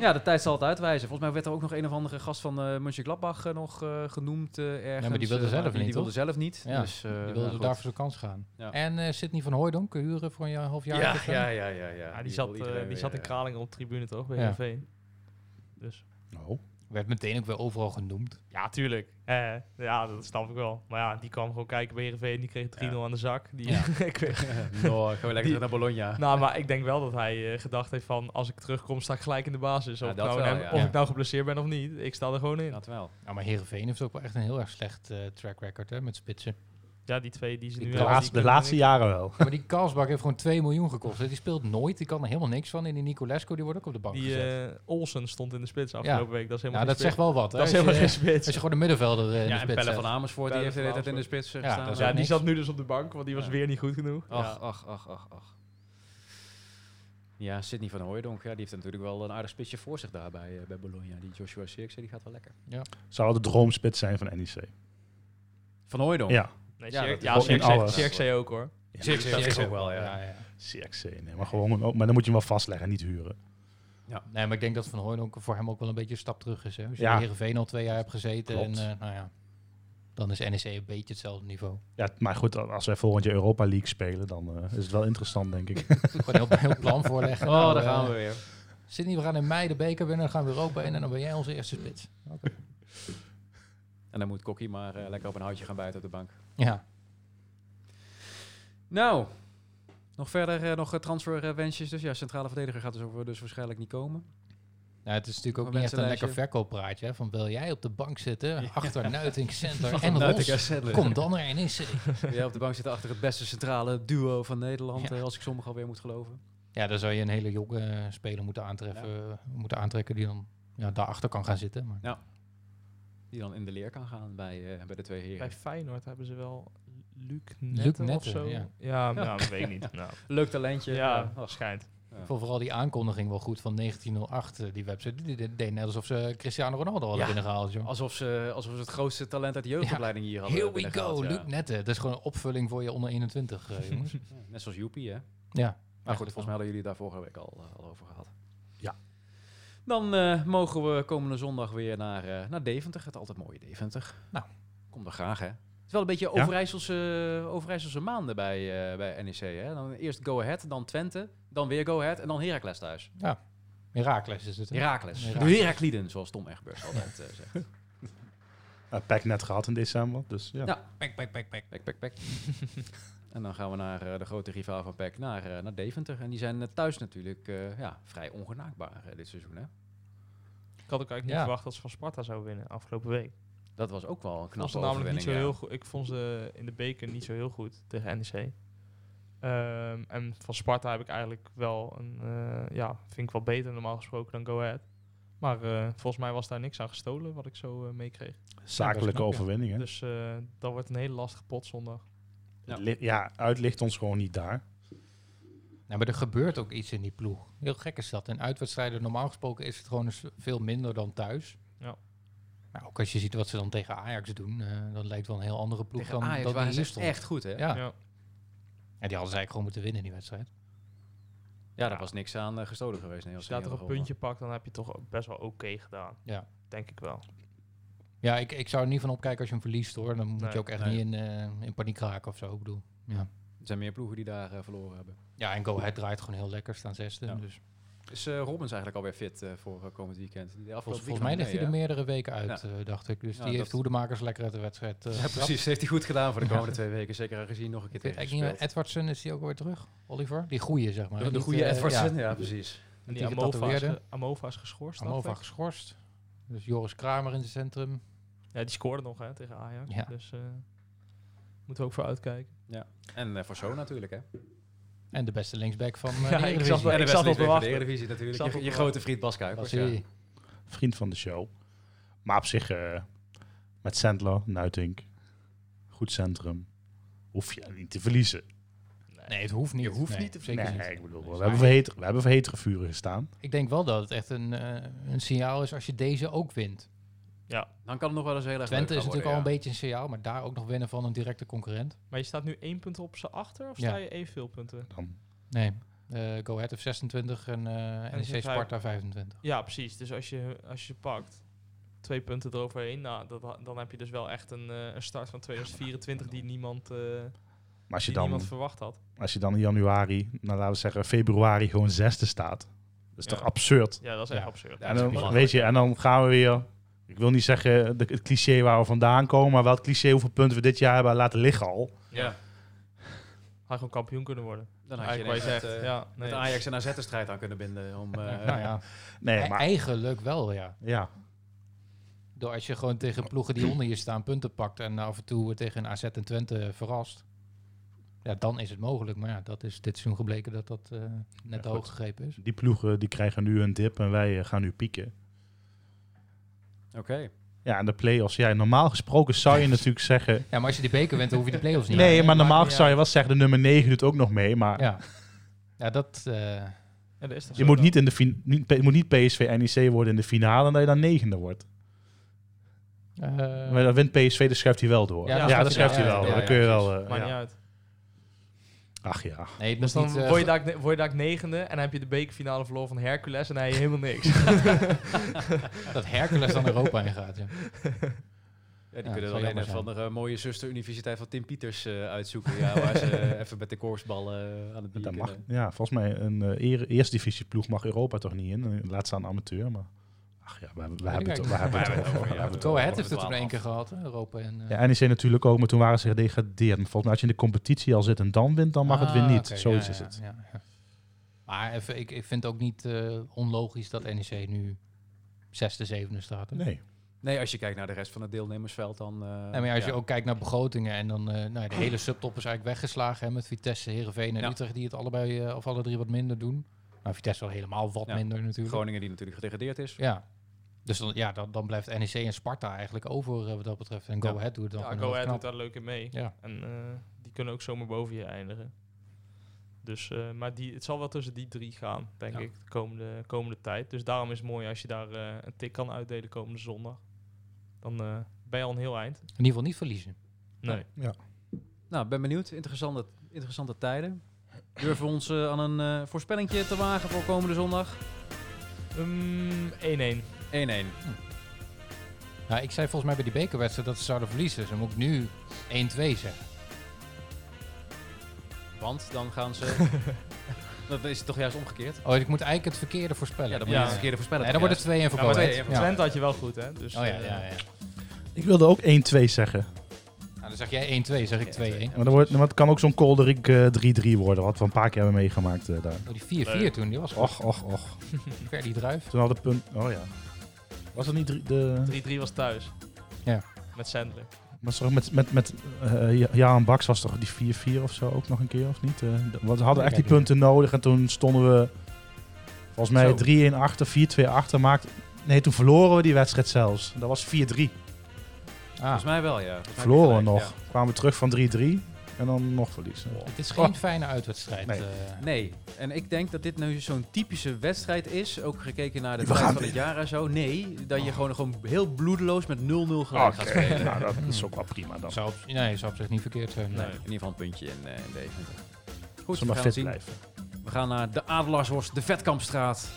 Ja, de tijd zal het uitwijzen. Volgens mij werd er ook nog een of andere gast van eh Mönchengladbach eh, nog eh, genoemd eh, ergens. die wilde zelf maar die, niet, die wilde zelf niet. Ja, dus, eh, Die nou wilde goed. daar voor zijn kans gaan. Ja. En eh Sidney van Hooijdonk, huren voor een jaar- half jaar. Ja, ja, ja, ja, ja. Ja, die, zat, eh, die zat in Kralingen op de tribune toch, bij Ja. Heerenveen. Dus Oh. Werd meteen ook weer overal genoemd. ja, tuurlijk. Eh, ja, dat snap ik wel. Maar ja, die kwam gewoon kijken bij Heerenveen. Die kreeg 3-0 aan de zak. Die, Ja. ik weet, no, gewoon lekker Die- terug naar Bologna. nou, maar ik denk wel dat hij eh, gedacht heeft van... als ik terugkom, sta ik gelijk in de basis. Of, nou, wel, hem- ja. of Ja. ik nou geblesseerd ben of niet. Ik sta er gewoon in. Dat wel. Nou, maar Heerenveen heeft ook wel echt een heel erg slecht eh, track record hè, met spitsen. Ja, die twee die ze nu De, laatste, de jaren wel. maar die Karlsbak heeft gewoon 2 miljoen gekost. Die speelt nooit. Die kan er helemaal niks van. En die Nicolesco die wordt ook op de bank Die gezet. eh, Olsen stond in de spits afgelopen week. Dat is ja, helemaal dat geen zegt wel wat. Hè, Dat is helemaal geen spits. als je gewoon de middenvelder eh, in de Ja, en spits Pelle zet. van Amersfoort, die Pelle heeft de hele tijd in de spits eh, Ja, gestaan. dat is Ja, die zat nu dus op de bank, want die was Ja. weer niet goed genoeg. Ach, ja. ach, ach, ach, ach. Ja, Sidney van Hooijdonk, ja, die heeft natuurlijk wel een aardig spitsje voor zich daar bij, eh, bij Bologna. Die Joshua Sirkse, die gaat wel lekker. Zou de droomspits zijn van NEC. Van Hooijdonk? Ja, Nee, Ja, ja, Sjerkzee ook hoor. Ja, ja, ook wel, ja. ja, ja. CXC. Nee, maar, gewoon, ook- maar dan moet je hem wel vastleggen en niet huren. Nee, maar ik denk dat Van Hooijdonk voor hem ook wel een beetje een stap terug is. Hè. Als je Ja. in Heerenveen al twee jaar hebt gezeten. Klopt. En, eh, nou ja, dan is NEC een beetje hetzelfde niveau. Ja, maar goed, als wij volgend jaar Europa League spelen, dan eh, is het wel interessant, denk ik. Gewoon heel, heel plan voorleggen. Oh, Nou, daar eh, gaan we weer. Sydney, we gaan in mei de beker winnen. Dan gaan we Europa in en dan ben jij onze eerste spits. Oké. En dan moet Kokkie maar eh, lekker op een houtje gaan buiten op de bank. Ja. Nou, nog verder eh, nog transferwensjes. Dus ja, centrale verdediger gaat dus, over, dus waarschijnlijk niet komen. Nou, het is natuurlijk ook niet echt een lekker verkooppraatje. Hè? Van wil jij op de bank zitten, Ja. achter Nuiting Center en Ros, kom dan NEC. Jij op de bank zitten achter het beste centrale duo van Nederland, Ja. eh, als ik sommigen alweer moet geloven. Ja, dan zou je een hele jonge speler moeten, aantreffen, moeten aantrekken die dan ja, daarachter kan gaan zitten. Maar Die dan in de leer kan gaan bij, eh, bij de twee heren. Bij Feyenoord hebben ze wel Luc Luc Netten of zo. ja. Ja, nou, dat weet ik niet. Nou, Leuk talentje. ja, ach, schijnt. ja. ik vond vooral die aankondiging wel goed van 1908, eh, die website. Die, deed net alsof ze Cristiano Ronaldo hadden Ja. binnengehaald. Joh. Alsof ze, alsof ze het grootste talent uit de jeugdopleiding hier hadden Here we go, ja. Luc Netten. Dat is gewoon een opvulling voor je onder 21, eh, jongens. Ja, Net zoals Joepie, hè? ja. Maar goed, volgens mij hadden jullie daar vorige week al, eh, al over gehad. Ja. Dan eh, mogen we komende zondag weer naar, eh, naar Deventer. Het altijd mooie Deventer. Nou. Kom er graag, hè? Het is wel een beetje Ja? Overijsselse, Overijsselse maanden bij, eh, bij NEC, hè? Dan eerst Go Ahead, dan Twente, dan weer Go Ahead en dan Heracles thuis. Herakles is het. hè? Heracles. De Herakliden, zoals Tom Egbers altijd eh, zegt. Uh, Pack net gehad in december, dus ja. Ja. Pek, pek, pek, pek. Pek, pek, pek. en dan gaan we naar eh, de grote rivaal van PEC, naar, eh, naar Deventer. En die zijn eh, thuis natuurlijk eh, ja, vrij ongenaakbaar dit seizoen, hè? Ik had ook eigenlijk niet Ja. verwacht dat ze van Sparta zouden winnen afgelopen week. Dat was ook wel een Ik vond knappe ze namelijk niet zo heel goed. Ik vond ze in de beker niet zo heel goed tegen NEC. Ehm, en van Sparta heb ik eigenlijk wel een, eh, ja, vind ik wel beter normaal gesproken dan Go Ahead. Maar eh, volgens mij was daar niks aan gestolen wat ik zo meekreeg. Zakelijke knap, ja. overwinning, hè? Dus eh, dat wordt een hele lastige pot zondag. Ja. Ja, uit ligt ons gewoon niet daar. Nou, maar er gebeurt ook iets in die ploeg. Heel gek is dat. In uitwedstrijden normaal gesproken is het gewoon eens veel minder dan thuis. Ja. Maar ook als je ziet wat ze dan tegen Ajax doen, eh dan lijkt wel een heel andere ploeg Tegen dan, Ajax dan waren ze stond. echt goed, hè? Ja. Ja. ja, die hadden ze eigenlijk gewoon moeten winnen, die wedstrijd. Ja, daar was niks aan eh, gestolen geweest. Nee, Als je daar toch een puntje pakt, dan heb je toch best wel oké gedaan. Ja. Denk ik wel. Ja, ik, ik zou er niet van opkijken als je hem verliest hoor. Dan moet Nee, je ook echt nee. niet in, eh, in paniek raken of zo. Ik bedoel, ja. Er zijn meer ploegen die daar eh, verloren hebben. ja, en Go Ahead draait gewoon heel lekker, staan zesde. Ja. Dus Is eh Robbins eigenlijk alweer fit eh, voor komend weekend? Die de volgens, mij ligt hij er mee, meerdere weken uit, eh, dacht ik. Dus Ja, die heeft dat- hoedemakers lekker uit de wedstrijd. eh? Ja, precies. Heeft hij goed gedaan voor de komende twee weken. Zeker aangezien nog een keer tegen. Edwardson is die ook weer terug, Oliver? Die goeie, zeg maar. De, de goede Edwardson, ja. ja, precies. En Die die Amova is, geschorst. Amova geschorst. Dus Joris Kramer in het centrum. Ja, die scoorde nog hè, tegen Ajax. Ja. Dus eh, moeten we ook voor uitkijken. En eh, voor zo natuurlijk, hè? En de beste linksback van uh, Ja, de ik wel- En de zat op te linksback van de. Eredivisie natuurlijk. zat Je, grote vriend Bas Kuipers. Ja. Vriend van de show. Maar op zich, eh, met Sandler, Nuitink, goed centrum, hoef je niet te verliezen. Nee, het hoeft niet. Je hoeft Nee, niet te zeker Nee, ik bedoel, we, hebben voor heter, we hebben voor hetere vuren gestaan. Ik denk wel dat het echt een, een signaal is als je deze ook wint. Dan kan het nog wel eens heel erg Twente leuk is natuurlijk al een beetje een signaal, maar daar ook nog winnen van een directe concurrent. Maar je staat nu één punt op ze achter of Ja. sta je evenveel punten? Dan, Nee, eh Go Ahead heeft 26 en eh NEC Sparta 25. Ja, precies. Dus als je, als je pakt twee punten eroverheen, nou, dat, dan heb je dus wel echt een, eh, een start van 2024 die niemand, eh, maar als je, die dan, niemand verwacht had. als je dan in januari, nou laten we zeggen februari, gewoon zesde staat. Dat is Ja. toch absurd? Ja, dat is Ja. echt absurd. Ja, en dan, weet je, en dan gaan we weer... Ik wil niet zeggen de, het cliché waar we vandaan komen, maar wel het cliché hoeveel punten we dit jaar hebben laten liggen al. Ja. Had gewoon kampioen kunnen worden. Dan had je Eigenlijk met, zegt. eh, ja, nee. met Ajax en AZ de strijd aan kunnen binden. Om, eh, nou ja, Nee, e- maar eigenlijk wel, ja. ja, Door als je gewoon tegen ploegen die onder je staan punten pakt en af en toe tegen een AZ en Twente verrast. Ja, dan is het mogelijk. Maar ja, dat is dit seizoen gebleken dat dat eh, net te goed. hoog gegrepen is. die ploegen die krijgen nu een dip en wij eh, gaan nu pieken. Oké. Ja, en de play-offs. Ja, normaal gesproken zou je natuurlijk zeggen... Ja, maar als je die beker wint, dan hoef je de play-offs niet. Nee, maar normaal zou je wel zeggen, de nummer 9 doet ook nog mee. Maar Ja, ja dat... eh, Ja, dat is je moet dan. niet, in de niet, je moet niet PSV NEC worden in de finale en dat je dan negende wordt. eh, maar dan wint PSV, dan schuift hij wel door. Ja, Ja, dan dat schuift hij wel. dan kun je wel... eh, Maakt ja. niet uit. Ach ja. nee, Dus dan niet... eh, word, je daar, word je daar negende en dan heb je de bekerfinale verloren van Hercules en dan heb je helemaal niks. dat Hercules dan Europa ingaat, ja. Ja, die Ja, kunnen dan een of andere mooie zusteruniversiteit van Tim Pieters eh, uitzoeken. Ja, waar ze even met de korfsballen eh, aan het bier mag, ja, volgens mij een eh, eer- eerste divisie ploeg mag Europa toch niet in. Laat staan amateur, maar... Ach ja, we, we hebben het, we hebben het niet. over. Ja, we hebben het Go over. Ahead heeft het toen één keer gehad, hè, Europa. En, eh, Ja, NEC natuurlijk ook, maar toen waren ze gedegradeerd. Maar volgens mij als je in de competitie al zit en dan wint, dan mag het weer Ah, niet. Zoiets ja, is ja, het. ja, ja. Maar even, ik, ik vind ook niet eh, onlogisch dat NEC nu zesde, zevende staat. hè. Nee. Nee, als je kijkt naar de rest van het deelnemersveld, dan... eh, Nee, maar als je ook kijkt naar begrotingen en dan eh, nou, ja, de hele subtop is eigenlijk weggeslagen hè, met Vitesse, Heerenveen en Ja. Utrecht die het allebei eh, of alle drie wat minder doen. Nou, Vitesse wel helemaal wat Ja. minder natuurlijk. Groningen die natuurlijk gedegradeerd is. Ja. Dus dan, ja, dan, dan blijft NEC en Sparta eigenlijk over eh, wat dat betreft. En Go Ja. Ahead doet het dan Ja, Go Ahead knap. doet daar leuk in mee. Ja. En eh, die kunnen ook zomaar boven je eindigen. Dus, eh, maar die, het zal wel tussen die drie gaan, denk Ja. ik, de komende, komende tijd. Dus daarom is het mooi als je daar een tik kan uitdelen komende zondag. Dan eh, ben je al een heel eind. In ieder geval niet verliezen. Nee. Nou, ben benieuwd. Interessante, interessante tijden. Durven we ons aan een voorspellingje te wagen voor komende zondag? Um, 1-1. 1-1. Nou, ik zei volgens mij bij die bekerwedstrijd dat ze zouden verliezen. Dus dan moet ik nu 1-2 zeggen. Want dan gaan ze... dat is toch juist omgekeerd? Oh, ik moet eigenlijk het verkeerde voorspellen. Ja, dan moet Ja. je het verkeerde voorspellen. nee, dan wordt het 2 en voor Ja, Go maar Ahead. Twente, Ja. Twente had je wel goed, hè? Dus, Oh ja, eh, ja, ja. Ik wilde ook 1-2 zeggen. Nou, dan zeg jij 1-2, zeg ik 2-1. Maar, dan wordt, maar het kan ook zo'n Kolderik eh 3-3 worden, wat we een paar keer hebben meegemaakt eh, daar. Oh, die 4-4 Leuk. toen, die was goed. Och, och, och. Ver die druif. Toen hadden punt... Oh ja. Was dat niet drie- de... 3-3 was thuis. Ja. Met Sandler. Was toch met, met, met Ja- Jaan Baks was toch die 4-4 of zo ook nog een keer, of niet? Eh, we hadden echt die punten nodig en toen stonden we volgens mij Zo. 3-1 achter, 4-2 achter. Maakt, nee, toen verloren we die wedstrijd zelfs. Dat was 4-3. Ah, Volgens mij wel, ja. Volgens Verloren we nog. Kwamen we terug van 3-3 en dan nog verliezen. het is geen fijne uitwedstrijd. Nee. eh. Nee, en ik denk dat dit nu zo'n typische wedstrijd is. Ook gekeken naar de tijd van het jaar en zo. Nee, dat je Oh. gewoon, gewoon heel bloedeloos met 0-0 gelijk gaat Oké, spelen. nou, dat is ook wel prima dan. zou op, nee, zou op zich niet verkeerd zijn. Nee, Nee. in ieder geval een puntje in, eh in Deventer. Goed, Ze we gaan fit zien. blijven. We gaan naar de Adelaarshorst, de Vetkampstraat.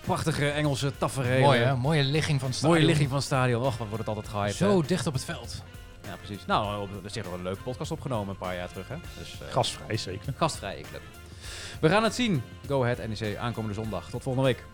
Prachtige Engelse tafereel. Mooi hè, mooie ligging van het stadion. Mooie ligging van het stadion. Och, wat wordt het altijd gehyped. Zo hè? dicht op het veld. Ja, precies. Nou, op- er is wel een leuke podcast opgenomen een paar jaar terug, hè? Dus, eh, Gastvrij zeker. gastvrije club. We gaan het zien. Go Ahead NEC aankomende zondag. Tot volgende week.